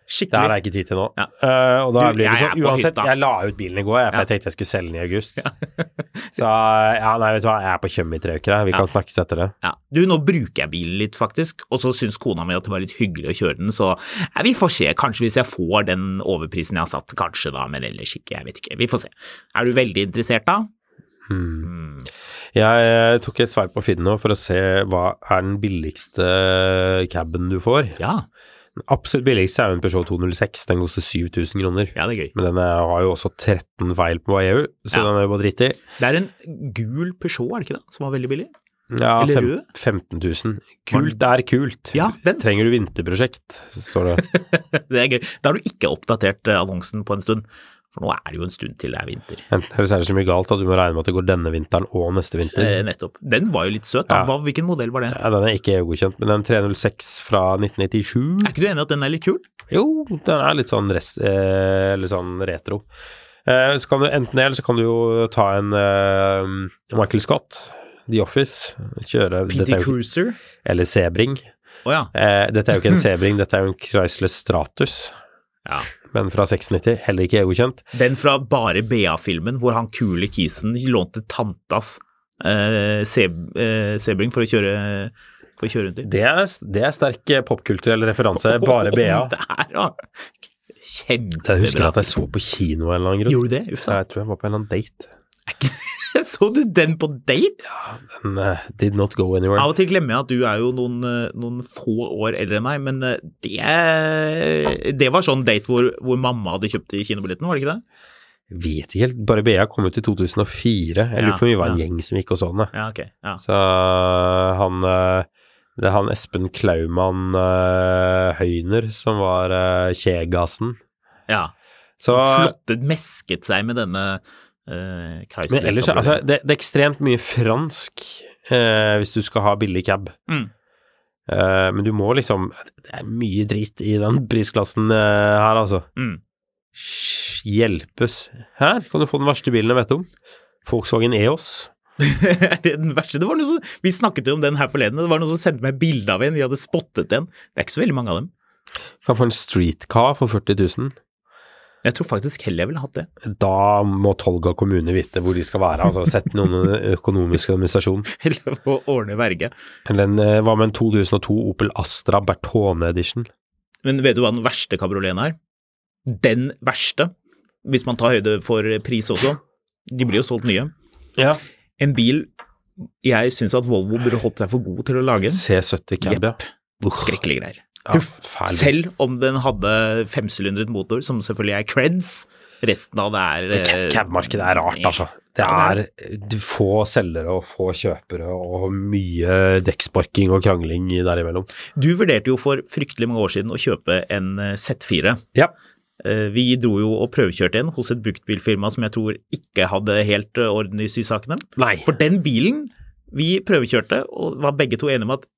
Det har er ikke tid til nå. Ja. Uh, og da Du, blir det sånn Uansett, hytta. jeg la ut bilen i går, jeg, for Ja. jeg tenkte jeg skulle selge den i august. så ja, nei, vet du hva, jeg er på Tjøme i tre uker, jeg. Vi Ja. kan snakkes etter det. Ja. Du, nå bruker jeg bilen litt, faktisk, og så syns kona mi at det var litt hyggelig å kjøre den, så ja, vi får se. Kanskje hvis jeg får den overprisen jeg har satt, kanskje da, men ellers ikke. Jeg vet ikke. Vi får se. Er du veldig interessert da? Hmm. Jeg eh, tok et sveip på Finn nå for å se hva er den billigste caben du får. Ja. Den absolutt billigste er jo en Peugeot 206, den koster 7000 kroner. ja, det er gøy. Men den er, har jo også 13 feil på EU, så Ja. den er jo bare dritt i. Det er en gul Peugeot, er det ikke det, som var veldig billig? Ja, Eller fem, rød? 15 000. Kult er kult. Ja, den. Trenger du vinterprosjekt, står det. Det er gøy. Da har du ikke oppdatert eh, annonsen på en stund, for nå er det jo en stund til det er vinter. Enten eller så er det så mye galt at du må regne med at det går denne vinteren og neste vinter. Eh, nettopp. Den var jo litt søt, da. Ja. Hvilken modell var det? Ja, den er ikke EU-godkjent, men den 306 fra 1997 Er ikke du enig at den er litt kul? Jo, den er litt sånn, res, eh, litt sånn retro. Eh, så kan du enten det, eller så kan du jo ta en eh, Michael Scott, The Office, kjøre PT er jo, Cruiser? Eller Sebring. Oh, ja. Eh, dette er jo ikke en Sebring, dette er jo en Chrysler Stratus, ja. Men fra 96, heller ikke EU-godkjent. Den fra bare BA-filmen, hvor han kule kisen lånte tantas eh, eh, Sebring for å kjøre, for å kjøre rundt i. Det er, det er sterk eh, popkulturell referanse, bare BA. Der, ja. Kjempebra. Jeg husker at jeg så på kino en eller annen grunn. Gjorde du det? Uff da. Jeg tror jeg var på en eller annen date. Så du den på date? Ja, Den uh, did not go anywhere. Av og til glemmer jeg at du er jo noen, eh, noen få år eldre enn meg, men eh, det, det var sånn date hvor, hvor mamma hadde kjøpt kinobilletten, var det ikke det? Vet ikke helt. Bare BA kom ut i 2004. Jeg lurer på om vi var en ja. gjeng som gikk og så den. Ja, okay. Ja. Så han Det er han Espen Klaumann Høyner som var uh, Kjegassen. ja. Så Flottet, mesket seg med denne uh, Chrysler. Men ellers, altså, det, det er ekstremt mye fransk eh, hvis du skal ha billig cab. Mm. Eh, men du må liksom Det er mye dritt i den prisklassen eh, her, altså. Mm. Hjelpes. Her kan du få den verste bilen jeg vet om. Volkswagen EOS. den verste, det var noe som, Vi snakket jo om den her forleden, og det var noen som sendte meg bilde av en, de hadde spottet en. Det er ikke så veldig mange av dem. Du kan få en streetcar for 40 000. Jeg tror faktisk heller jeg ville hatt det. Da må Tolga kommune vite hvor de skal være. Altså sett noen økonomisk administrasjon. Eller å ordne verge. Eller en, eh, hva med en 2002 Opel Astra Bertone Edition? Men vet du hva den verste kabrioleten er? Den verste, hvis man tar høyde for pris også. De blir jo solgt nye. Ja. En bil jeg syns at Volvo burde holdt seg for god til å lage. C70 Cab, ja. Skrekkelige greier. Ja, Huff. Selv om den hadde femsylindret motor, som selvfølgelig er creds. Resten av det er eh, Cab-markedet er rart, altså. Det er få selgere og få kjøpere og mye dekksparking og krangling derimellom. Du vurderte jo for fryktelig mange år siden å kjøpe en eh, Z4. Ja. Eh, Vi dro jo og prøvekjørte en hos et bruktbilfirma som jeg tror ikke hadde helt orden i sysakene. Nei. For den bilen vi prøvekjørte, og var begge to enige om at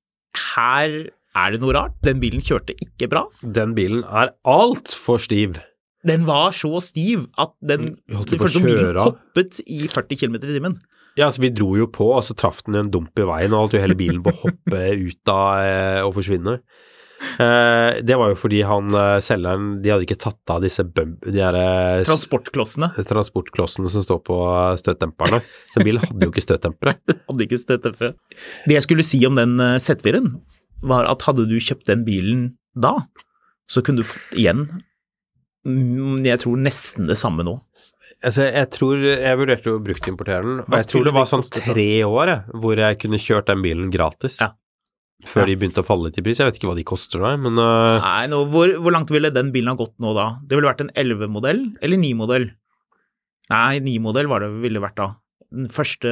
her er det noe rart. Den bilen kjørte ikke bra. Den bilen er altfor stiv. Den var så stiv at den Mm, holdt du på å kjøre av? hoppet i 40 km i timen. Ja, altså vi dro jo på, og så traff den en dump i veien, og holdt jo hele bilen på å hoppe ut av eh, og forsvinne. Eh, det var jo fordi han eh, selgeren De hadde ikke tatt av disse bump... De her eh, Transportklossene transportklossene som står på støtdemperne. Så bilen hadde jo ikke støtdempere. hadde ikke støttet det. Jeg skulle si om den eh, Z4-en, var at hadde du kjøpt den bilen da, så kunne du fått igjen mm, jeg tror nesten det samme nå. Altså, jeg tror Jeg vurderte å bruktimportere den, og jeg tror det var sånn tre år jeg, hvor jeg kunne kjørt den bilen gratis. Ja. Før Ja. de begynte å falle litt i pris. Jeg vet ikke hva de koster da, men uh... Nei, nå, hvor, hvor langt ville den bilen ha gått nå da? Det ville vært en 11-modell eller 9-modell? Nei, 9-modell ville det vært da. Første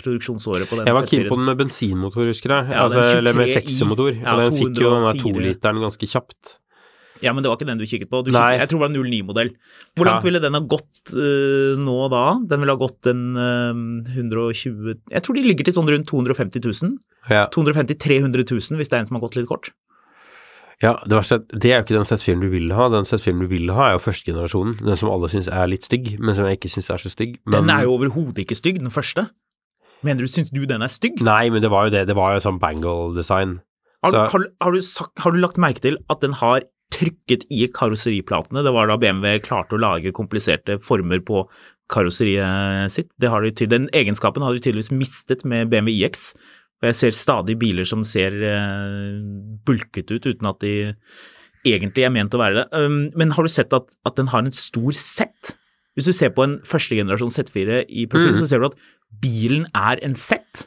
produksjonsåret på den jeg var keen på den med bensinmotor, husker jeg. Ja, altså, eller med 23i. seksemotor. Ja, og den fikk jo den der 204. toliteren ganske kjapt. Ja, men det var ikke den du kikket på. Du kikket, jeg tror det var en 09-modell. Hvor Ja. ville den ha gått uh, nå da? Den ville ha gått en uh, 120 Jeg tror de ligger til sånn rundt 250 000. Ja, 250 300 000 hvis det er en som har gått litt kort. Ja det, verste, er det er jo ikke den Z4-en du vil ha. Den Z4-en du vil ha, er jo førstegenerasjonen. Den som alle syns er litt stygg, men som jeg ikke syns er så stygg. Men, Den er jo overhodet ikke stygg, den første. Mener du, syns du den er stygg? Nei, men det var jo det. Det var jo sånn bangle-design. Har, Så- har, har, du har du lagt merke til at den har trykket i karosseriplatene? Det var da BMW klarte å lage kompliserte former på karosseriet sitt. Det har de, den egenskapen har de tydeligvis mistet med BMW iX. Og jeg ser stadig biler som ser eh, bulket ut uten at de egentlig er ment å være det. Um, men har du sett at, at den har en stor sett? Hvis du ser på en førstegenerasjon Z4 i profil, Mm. så ser du at bilen er en Z.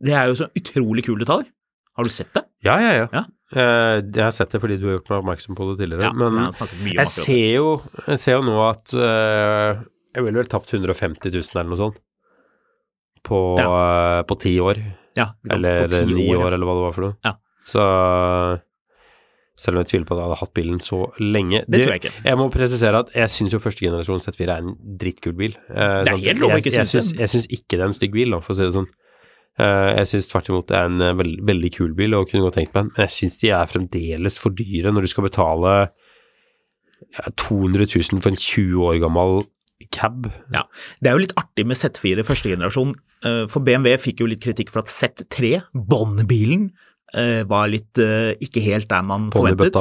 Det er jo så utrolig kul detalj. Har du sett det? Ja, ja, ja. Ja. Eh, jeg har sett det fordi du har gjort meg oppmerksom på det tidligere. men jeg jeg ser, jo, jeg ser jo nå at uh, jeg ville vel tapt 150 000 eller noe sånt på, eh, på ti år. Ja. Eller ti ni år, ja. eller hva det var for noe. Ja. Så selv om jeg tviler på at jeg hadde hatt bilen så lenge Det tror jeg ikke. Jeg må presisere at jeg syns jo førstegenerasjon Z4 er en drittkul bil. Eh, Det er helt lov å ikke synes syns- det. Jeg syns ikke det er en stygg bil, da, for å si det sånn. Eh, jeg syns tvert imot det er en eh, veld, veldig kul bil og kunne godt tenkt meg en, men jeg syns de er fremdeles for dyre når du skal betale ja, 200 000 for en 20 år gammel cab. Ja. Det er jo litt artig med Z4 første generasjon, eh, for BMW fikk jo litt kritikk for at Z3, Bond-bilen, eh, var litt eh, ikke helt der man forventet.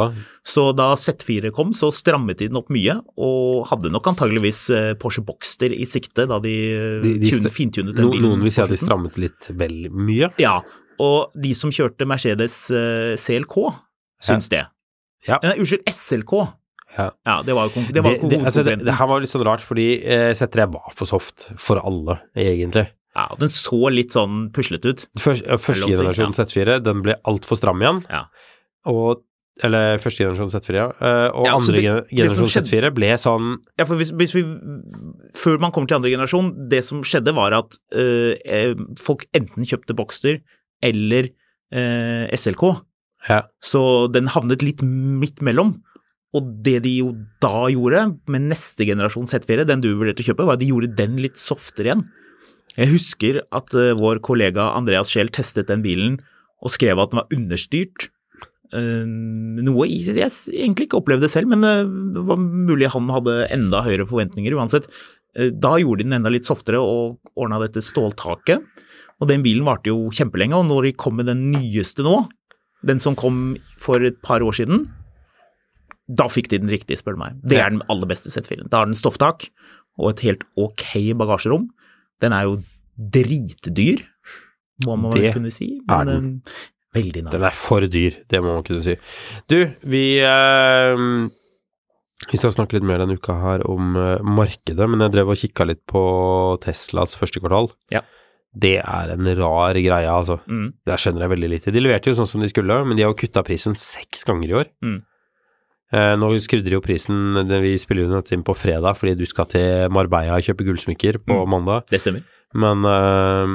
Så da Z4 kom, så strammet de den opp mye, og hadde nok antageligvis Porsche Boxster i sikte da de, De- de tune- fintunet den No, bilen. noen vil si at de strammet litt vel mye. Ja, og de som kjørte Mercedes CLK, syns det. Ja. Nei, unnskyld, SLK. Ja. Ja, det var jo det var Det, det, altså, det, det her var litt sånn rart, fordi eh, Z3 var for soft for alle, egentlig. Ja, den så litt sånn puslete ut. Først, ja, første generasjon Z4, den ble altfor stram igjen. Ja. Og eller første generasjon Z4, ja. Eh, og Ja, altså, andre det- gen- det generasjon skjedde- Z4 ble sånn Ja, for hvis, hvis vi Før man kommer til andre generasjon, det som skjedde var at eh, eh, folk enten kjøpte Boxster eller øh, SLK, ja, så den havnet litt midt mellom. Og det de jo da gjorde med neste generasjon Z4, den du vurderte å kjøpe, var at de gjorde den litt softere igjen. Jeg husker at eh, vår kollega Andreas Scheel testet den bilen og skrev at den var understyrt. Eh, noe jeg, egentlig ikke opplevde selv, men eh, det var mulig han hadde enda høyere forventninger uansett. Da gjorde de den enda litt softere og ordna dette ståltaket. Og den bilen varte jo kjempelenge, og når de kom med den nyeste nå, den som kom for et par år siden, da fikk de den riktige, spør du meg. Det er den aller beste Z4-en. Da har den stofftak og et helt ok bagasjerom. Den er jo dritdyr, må man vel kunne si. er den. veldig nice. Den er for dyr, det må man kunne si. Du, vi eh, Vi skal snakke litt mer denne uka her om eh, markedet, men jeg drev og kikka litt på Teslas første kvartal. Ja. Det er en rar greie, altså. Mm. Det skjønner jeg veldig lite. De leverte jo sånn som de skulle, men de har jo kutta prisen seks ganger i år. Mm. Eh, nå skrudde de jo prisen Vi spiller jo dette inn på fredag fordi du skal til Marbella og kjøpe gullsmykker på Mm. mandag. Det stemmer. Men, øh,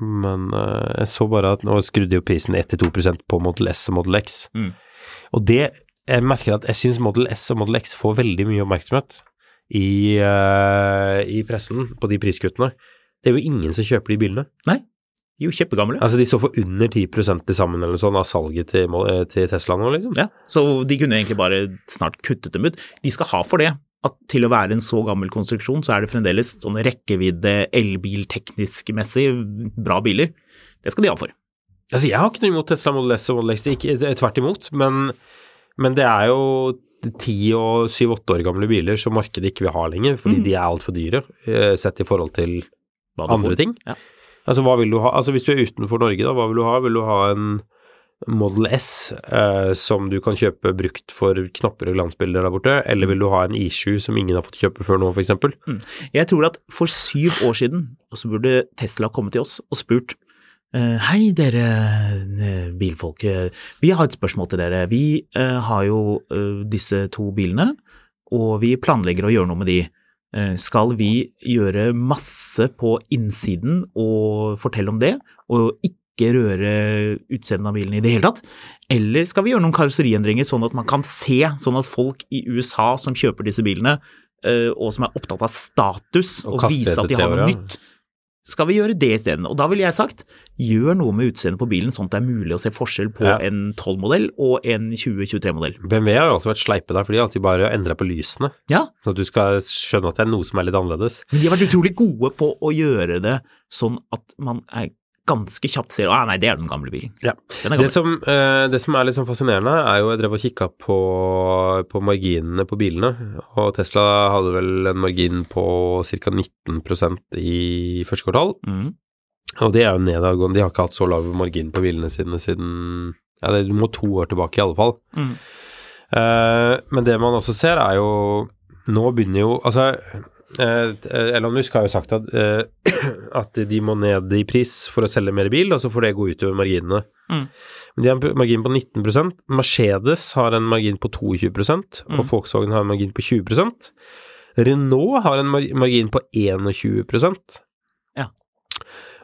men øh, jeg så bare at nå skrudde jo prisen 1-2 på Model S og Model X. Mm. Og det Jeg merker at jeg syns Model S og Model X får veldig mye oppmerksomhet i, i pressen på de priskuttene. Det er jo ingen som kjøper de bilene. Er jo kjempegamle. Altså De står for under 10 til sammen eller sånn av salget til, eh, til Tesla nå, liksom. Ja, så de kunne egentlig bare snart kuttet dem ut. De skal ha for det. At til å være en så gammel konstruksjon, så er det fremdeles sånn rekkevidde, elbilteknisk messig bra biler. Det skal de ha for. Altså, jeg har ikke noe imot Tesla Model S og Model X, ikke, eh, tvert imot, men, men det er jo ti og syv-åtte år gamle biler som markedet ikke vil ha lenger, fordi Mm. de er altfor dyre, eh, sett i forhold til andre får. ting. Ja. Altså, hva vil du ha? Altså, hvis du er utenfor Norge, da, hva vil du ha? Vil du ha en Model S eh, som du kan kjøpe brukt for knapper og glansbilder der borte, eller vil du ha en I7 som ingen har fått kjøpe før nå, for eksempel? Jeg tror at for syv år siden så burde Tesla komme til oss og spurt eh, Hei dere eh, bilfolk, vi har et spørsmål til dere. Vi eh, har jo disse to bilene, og vi planlegger å gjøre noe med de. Eh, Skal vi gjøre masse på innsiden og fortelle om det, og ikke røre utseendet av bilen i det hele tatt? Eller skal vi gjøre noen karosseriendringer sånn at man kan se, sånn at folk i USA som kjøper disse bilene, eh, og som er opptatt av status, Og og, vise at de har noe nytt, skal vi gjøre det isteden? Og da ville jeg sagt, gjør noe med utseendet på bilen, sånn at det er mulig å se forskjell på Ja. en 12-modell og en 2023-modell. BMW har jo alltid vært sleipe der, for de har alltid bare endra på lysene, Ja, så at du skal skjønne at det er noe som er litt annerledes. men de har vært utrolig gode på å gjøre det sånn at man er ganske kjapt ser at nei, det er den gamle bilen. Ja. Den gamle. Det som, eh, det som er litt sånn fascinerende, er jo jeg drev og kikka på, på marginene på bilene, og Tesla hadde vel en margin på ca. 19% i første kvartal. Mm. Og det er jo nedadgående. De har ikke hatt så lav margin på bilene sine siden Ja, det du må to år tilbake i alle fall. Mm. Uh, men det man også ser, er jo Nå begynner jo Altså, Elon Musk har jo sagt at, eh, at de må ned i pris for å selge mer bil, og så får det gå utover marginene. Mm. Men de har en margin på 19% Mercedes har en margin på 22 og Mm. Volkswagen har en margin på 20% Renault har en margin på 21 Ja.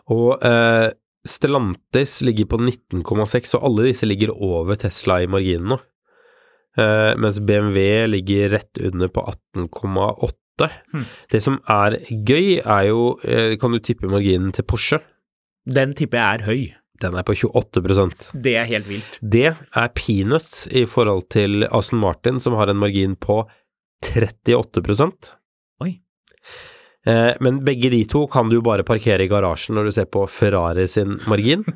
Og eh, Stellantis ligger på 19,6, og alle disse ligger over Tesla i marginen nå. Eh, mens BMW ligger rett under på 18,8. Hmm. Det som er gøy, er jo eh, Kan du tippe marginen til Porsche? Den tipper jeg er høy. Den er på 28% Det er helt vilt. Det er peanuts i forhold til Aston Martin, som har en margin på 38% Oi. Eh, men begge de to kan du bare parkere i garasjen når du ser på Ferrari sin margin.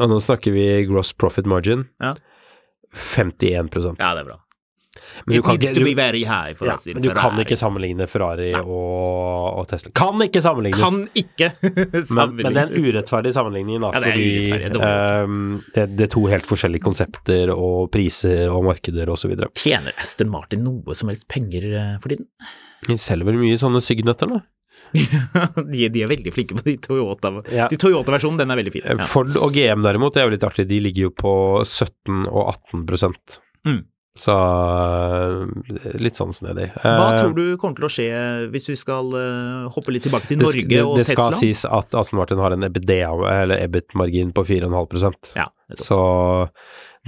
Og nå snakker vi gross profit margin. Ja. 51% Ja, det er bra. Men du It kan needs to du- be very high for Ja, men du kan ikke sammenligne Ferrari og, og Tesla. Kan ikke sammenlignes! Kan ikke men, men det er en urettferdig sammenligning, da, Ja, det er fordi urettferdig, det er det, det er to helt forskjellige konsepter og priser og markeder osv. Tjener Aston Martin noe som helst penger eh, for tiden? De selger vel mye sånne sygnøtter, da? de, de er veldig flinke på de Toyota. Ja. De Toyota-versjonen, den er veldig fin. Eh, Ja. Ford og GM derimot, det er jo litt artig. De ligger jo på 17 og 18 Mm. Så eh, litt sånn snedig. Hva Eh, tror du kommer til å skje hvis vi skal eh, hoppe litt tilbake til det, Norge det, og det skal sies at Aston Martin har en EBIT-margin på 4,5 Ja. Så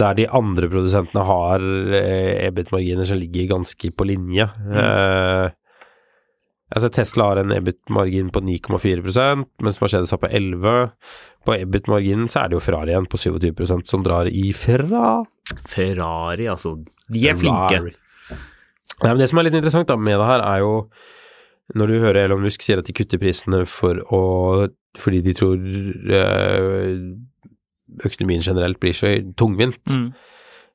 der de andre produsentene har EBIT-marginer som ligger ganske på linje Mm. eh, Altså Tesla har en EBIT-margin på 9,4% mens Mercedes har på 11 På EBIT-marginen så er det jo Ferrari igjen på 27% som drar ifra. Ferrari, altså. De er flinke. Nei, men det som er litt interessant da med det her, er jo når du hører Elon Musk sier at de kutter prisene for å, fordi de tror eh, økonomien generelt blir så tungvint, Mm.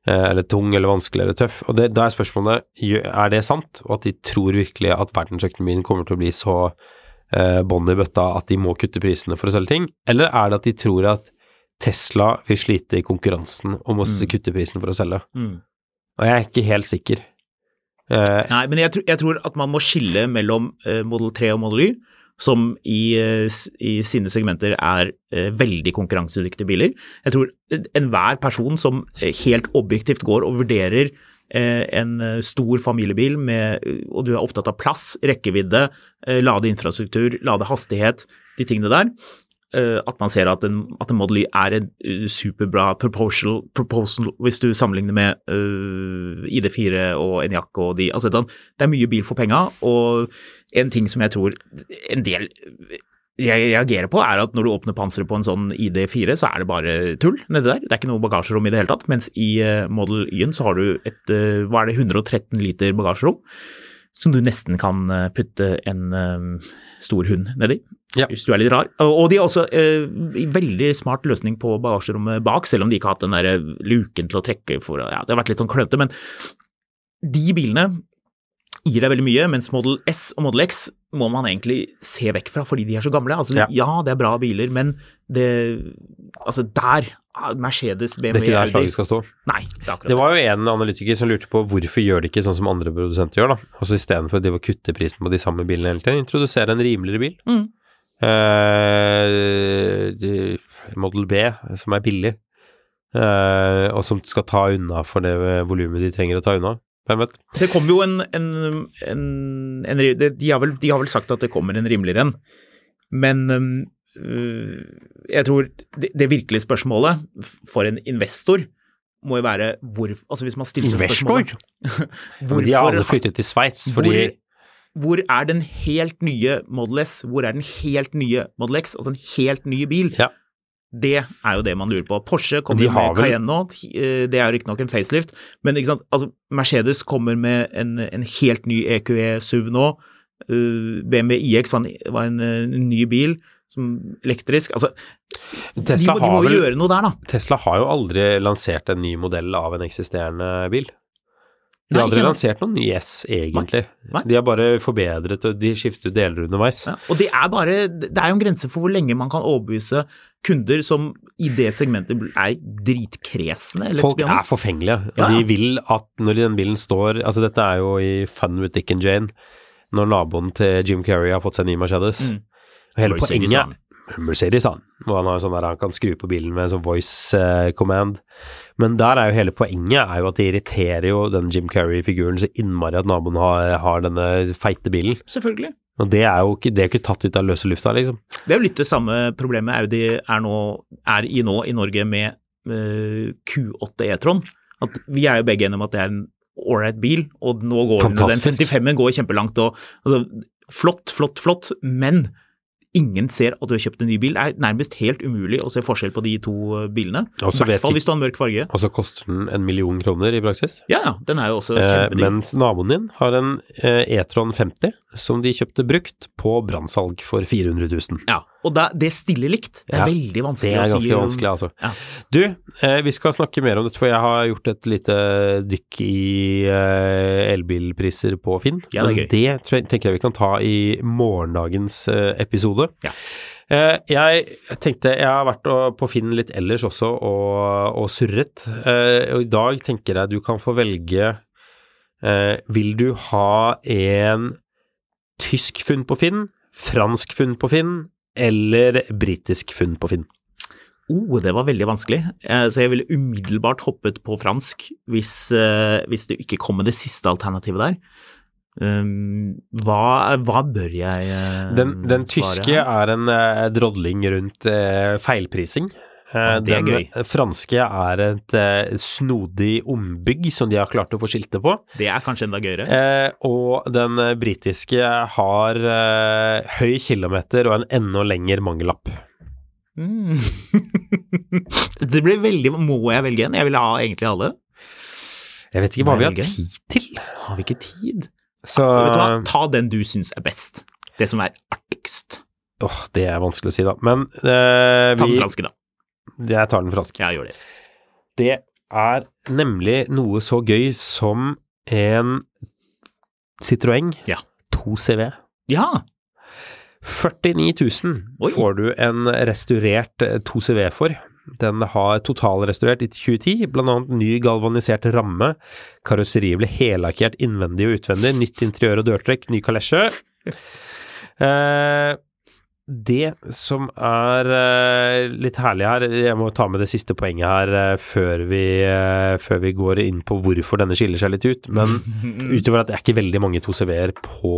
eh, eller tung eller vanskelig eller tøff. Og det, da er spørsmålet er det sant, og at de tror virkelig at verdensøkonomien kommer til å bli så eh, bånd i bøtta at de må kutte prisene for å selge ting, eller er det at de tror at Tesla vil slite i konkurransen og må Mm. kutte prisene for å selge? Mm. Og jeg er ikke helt sikker. Uh, Nei, men jeg, jeg tror at man må skille mellom uh, Model 3 og Model Y, som i, uh, i sine segmenter er veldig konkurransedyktige biler. Jeg tror enhver person som helt objektivt går og vurderer en stor familiebil med, og du er opptatt av plass, rekkevidde, eh, ladeinfrastruktur, ladehastighet, de tingene der, at man ser at en, at en Model Y er en eh, superbra proposal, proposal hvis du sammenligner med uh, ID4 og Enyaq og de altså, det er mye bil for penga, og en ting som jeg tror en del jeg reagerer på, er at når du åpner panseret på en sånn ID4, så er det bare tull nedi der. Det er ikke noe bagasjerom i det hele tatt. Mens i eh, Model Y-en så har du et eh, hva er det, 113 liter bagasjerom, som du nesten kan eh, putte en eh, stor hund nedi. Ja. Hvis du er litt rar. Og de har også eh, veldig smart løsning på bagasjerommet bak, selv om de ikke har hatt den der luken til å trekke for ja, Det har vært litt sånn klønete, men de bilene gir deg veldig mye, mens Model S og Model X må man egentlig se vekk fra fordi de er så gamle. Altså, Ja. ja. det er bra biler, men det Altså, der Mercedes, BMW det er ikke der slaget skal stå. Nei, det Det var jo en analytiker som lurte på hvorfor gjør de ikke sånn som andre produsenter gjør, da. Altså istedenfor å kutte prisen på de samme bilene hele tiden, introdusere en rimeligere bil. Mm. De- Model B, som er billig, uh, og som skal ta unna for det volumet de trenger å ta unna. Hvem vet? Det kommer jo en, en, en, en de, har vel, de har vel sagt at det kommer en rimeligere en, men øhm, øh, jeg tror det, det virkelige spørsmålet for en investor må jo være hvor, altså hvis man stiller investor? spørsmålet Investor? de har alle flyttet til Sveits fordi hvor, hvor er den helt nye Model S, hvor er den helt nye Model X, altså en helt ny bil? Ja. Det er jo det man lurer på. Porsche kommer med Cayenne nå, eh, det er jo riktignok en facelift, men? Altså, Mercedes kommer med en, en helt ny EQE SUV nå. Eh, BMW iX var en, var en, en ny bil, som elektrisk. Altså, de, må, de må vel gjøre noe der, da. Tesla har jo aldri lansert en ny modell av en eksisterende bil. De har aldri lansert noen ny S, egentlig. Nei. De har bare forbedret, og de skifter deler underveis. Ja, og det er bare Det er jo en grense for hvor lenge man kan overbevise kunder som i det segmentet er dritkresne. Folk er forfengelige, og Ja, de vil at når den bilen står Altså, dette er jo i Fun with Dick and Jane, når naboen til Jim Carrey har fått seg ny Mercedes. Mm. Og hele Mercedes, Mercedes, han. Og han har sånn der han kan skru på bilen med sånn voice eh, command. Men der er jo hele poenget er jo at det irriterer jo den Jim Carrey-figuren så innmari at naboen har, har denne feite bilen. Selvfølgelig. Og det er jo ikke, det er ikke tatt ut av løse lufta, liksom. Det er jo litt det samme problemet Audi er, nå, er i nå i Norge med uh, Q8 E-tron. At vi er jo begge enige om at det er en ålreit bil, og nå går den, den 55-en går kjempelangt. og altså, Flott, flott, flott, men ingen ser at du har kjøpt en ny bil. Det er nærmest helt umulig å se forskjell på de to eh, bilene. I hvert fall hvis du har en mørk farge. Og så koster den en million kroner i praksis. Ja, ja, den er jo også Eh, kjempedyr. mens naboen din har en eh, E-tron 50 som de kjøpte brukt på brannsalg for 400 000. Ja, og da, det stiller likt. Det er Ja, veldig vanskelig å si. Det er ganske si. vanskelig, altså. Ja. Du, eh, vi skal snakke mer om dette, for jeg har gjort et lite dykk i eh, elbilpriser på Finn. Ja, det er Men det tror jeg, tenker jeg vi kan ta i morgendagens eh, episode. Ja. Eh, jeg tenkte Jeg har vært på Finn litt ellers også og, og surret. Eh, og i dag tenker jeg du kan få velge eh, Vil du ha en tysk funn på Finn, fransk funn på Finn eller britisk funn på Finn? Oh, det var veldig vanskelig, Eh, så jeg ville umiddelbart hoppet på fransk hvis, eh, hvis det ikke kom med det siste alternativet der. Um, hva, hva bør jeg uh, Den, den svare tyske her? er en uh, drodling rundt uh, feilprising. Eh, Ja, det er den gøy. franske er et eh, snodig ombygg som de har klart å få skilte på. Det er kanskje enda gøyere. Eh, og den eh, britiske har eh, høy kilometer og en enda lengre mangellapp. Mm. det blir veldig Må jeg velge en? Jeg ville ha egentlig alle. Jeg vet ikke hva vi har tid til. Har vi ikke tid? Så Vet du hva? Ta den du syns er best. Det som er artigst. åh, det er vanskelig å si, da. Men eh, Ta den franske, da. Jeg tar den franske. Ja, gjør det. Det er nemlig noe så gøy som en Citroën Ja. 2CV. Ja! 49 000 Oi. får du en restaurert eh, 2CV for. Den har totalrestaurert i 2010, blant annet ny galvanisert ramme, karosseriet ble helakkert innvendig og utvendig, nytt interiør og dørtrekk, ny kalesje. Eh, det som er eh, litt herlig her, jeg må ta med det siste poenget her eh, før, vi, eh, før vi går inn på hvorfor denne skiller seg litt ut, men utover at det er ikke veldig mange 2CV-er på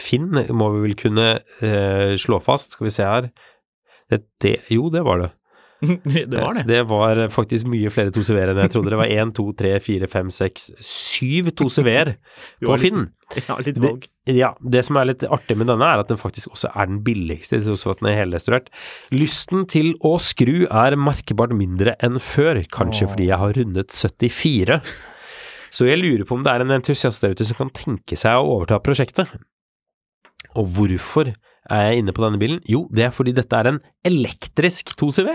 Finn, må vi vel kunne slå fast. Skal vi se her. Det, det, jo, det var det. det var det. Det var faktisk mye flere 2CV-er enn jeg trodde. Det var 1, 2, 3, 4, 5, 6, 7 2CV-er på Finn. Ja, litt Det- Ja, det som er litt artig med denne, er at den faktisk også er den billigste, til tross for at den er helrestaurert. Lysten til å skru er merkbart mindre enn før, kanskje fordi jeg har rundet 74. Så jeg lurer på om det er en entusiast der ute som kan tenke seg å overta prosjektet. Og hvorfor er jeg inne på denne bilen? Jo, det er fordi dette er en elektrisk 2CV.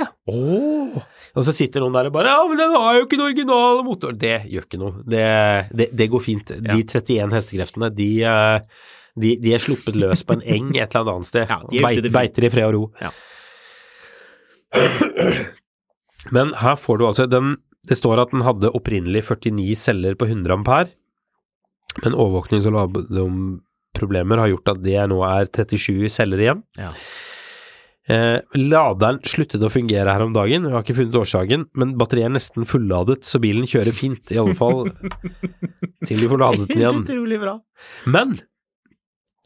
Og så sitter noen der og bare Ja, men den har jo ikke en original motor. Det gjør ikke noe. Det, det, det går fint. De 31 hestekreftene, de, eh, de, de er sluppet løs på en eng et eller annet sted. Ja, de Beit- beiter i fred og ro. Ja. Men her får du altså den Det står at den hadde opprinnelig 49 celler på 100 ampere, men overvåknings- og ladeproblemer har gjort at det nå er 37 celler igjen. Ja. Eh, laderen sluttet å fungere her om dagen, vi har ikke funnet årsaken, men batteriet er nesten fulladet, så bilen kjører fint, i alle fall til du får ladet den igjen. utrolig bra. Men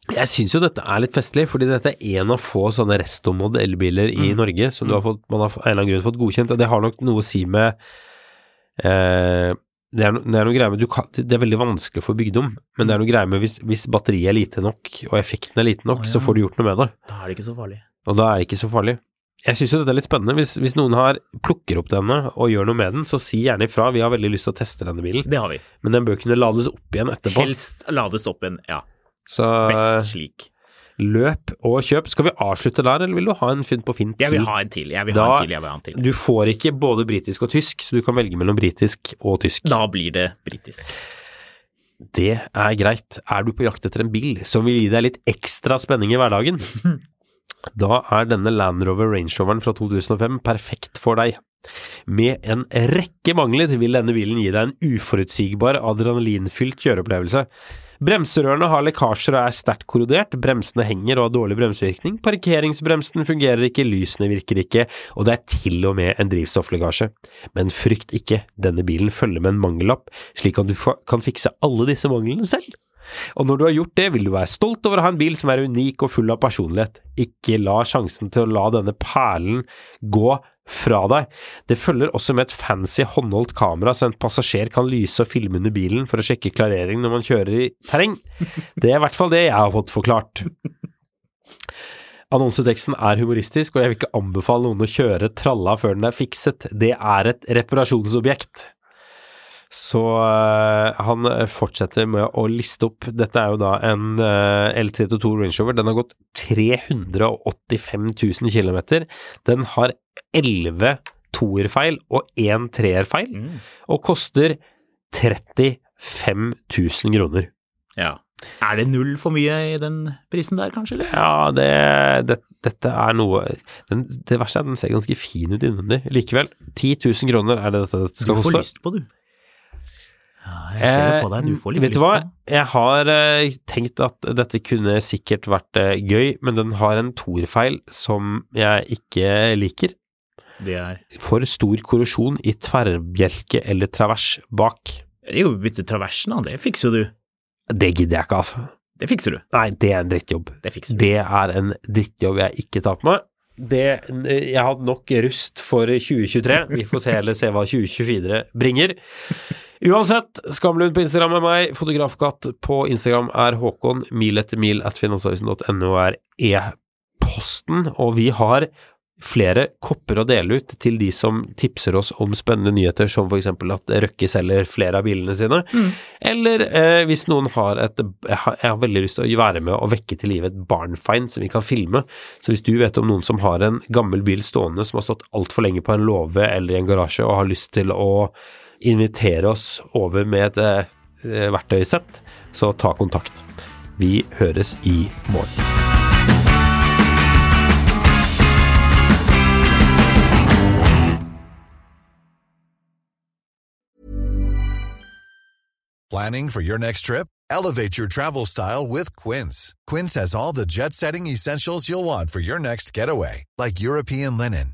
jeg syns jo dette er litt festlig, fordi dette er en av få sånne restomod elbiler i Norge som du har fått, man har av en eller annen grunn fått godkjent, og det har nok noe å si med eh, det, er no, det er noe greier med du kan, Det er veldig vanskelig å få bygd om, men det er noe greier med hvis, hvis batteriet er lite nok, og effekten er liten nok, Å, ja. så får du gjort noe med det. Da er det ikke så farlig. Og da er det ikke så farlig. Jeg syns jo dette er litt spennende. Hvis, hvis noen har plukker opp denne og gjør noe med den, så si gjerne ifra. Vi har veldig lyst til å teste denne bilen, Det har vi. men den bør kunne lades opp igjen etterpå. Helst lades opp igjen, Ja, Så best slik. Løp og kjøp. Skal vi avslutte der, eller vil du ha en Finn på Finn Jeg vil ha en til. Jeg vil ha en til. Jeg vil ha en til. Du får ikke både britisk og tysk, så du kan velge mellom britisk og tysk. Da blir det britisk. Det er greit. Er du på jakt etter en bil som vil gi deg litt ekstra spenning i hverdagen, da er denne Land Rover Range Roveren fra 2005 perfekt for deg. Med en rekke mangler vil denne bilen gi deg en uforutsigbar, adrenalinfylt kjøreopplevelse. Bremserørene har lekkasjer og er sterkt korrodert, bremsene henger og har dårlig bremsevirkning, parkeringsbremsen fungerer ikke, lysene virker ikke, og det er til og med en drivstofflekkasje. Men frykt ikke, denne bilen følger med en mangellapp, slik at du kan fikse alle disse manglene selv. Og når du har gjort det, vil du være stolt over å ha en bil som er unik og full av personlighet. Ikke la sjansen til å la denne perlen gå fra deg. Det følger også med et fancy håndholdt kamera, så en passasjer kan lyse og filme under bilen for å sjekke klarering når man kjører i terreng. Det er i hvert fall det jeg har fått forklart. Annonseteksten er humoristisk, og jeg vil ikke anbefale noen å kjøre tralla før den er fikset. Det er et reparasjonsobjekt. Så eh, han fortsetter med å liste opp Dette er jo da en eh, L32 Range Rover. Den har gått 385 000 km. Den har 11 toerfeil og én treerfeil, og koster 35 000 kroner. Ja. Er det null for mye i den prisen der, kanskje? Eller? Ja, det, det, dette er noe den, Det verste er at den ser ganske fin ut innvendig. Likevel, 10 000 kroner er det dette skal Du skal får koste. lyst på, du. Jeg ser jo på deg. Du får litt Eh, vet du hva? Jeg har eh, tenkt at dette kunne sikkert vært eh, gøy, men den har en toerfeil som jeg ikke liker. Det er For stor korrosjon i tverrbjelke eller travers bak. Jo, bytte traversen, da. Det fikser jo du. Det gidder jeg ikke, altså. Det fikser du. Nei, det er en drittjobb. Det fikser du. Det er en drittjobb jeg ikke tar på meg. Det, jeg har hatt nok rust for 2023. Vi får se eller se hva 2024 bringer. Uansett, Skamlund på Instagram er meg, Fotografkatt på Instagram er Håkon, mil etter mil at finansavisen.no er e-posten, og vi har flere kopper å dele ut til de som tipser oss om spennende nyheter, som f.eks. at Røkke selger flere av bilene sine. Eller eh, hvis noen har et Jeg har, jeg har veldig lyst til å være med og vekke til live et barnfind som vi kan filme. Så hvis du vet om noen som har en gammel bil stående som har stått altfor lenge på en låve eller i en garasje og har lyst til å invitere oss over med et eh, verktøysett, så ta kontakt. Vi høres i morgen. Planning for your next trip? Elevate your travel style with Quince. Quince has all the jet setting essentials you'll want for your next getaway, like European linen,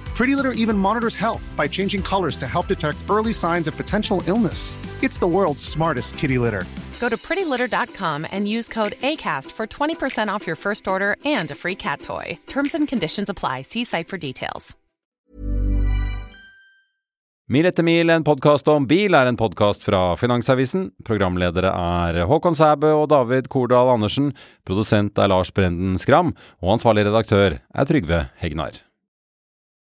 Pretty Litter even monitors health by changing colors to help detect early signs of potential illness. It's the world's smartest kitty litter. Go to prettylitter.com and use code ACAST for 20% off your first order and a free cat toy. Terms and conditions apply. See site for details. Mil etter mil, en podkast om bil, er en podkast fra Finansavisen. Programledere er Håkon Sæbø og David Kordal Andersen. Produsent er Lars Brenden Skram. Og ansvarlig redaktør er Trygve Hegnar.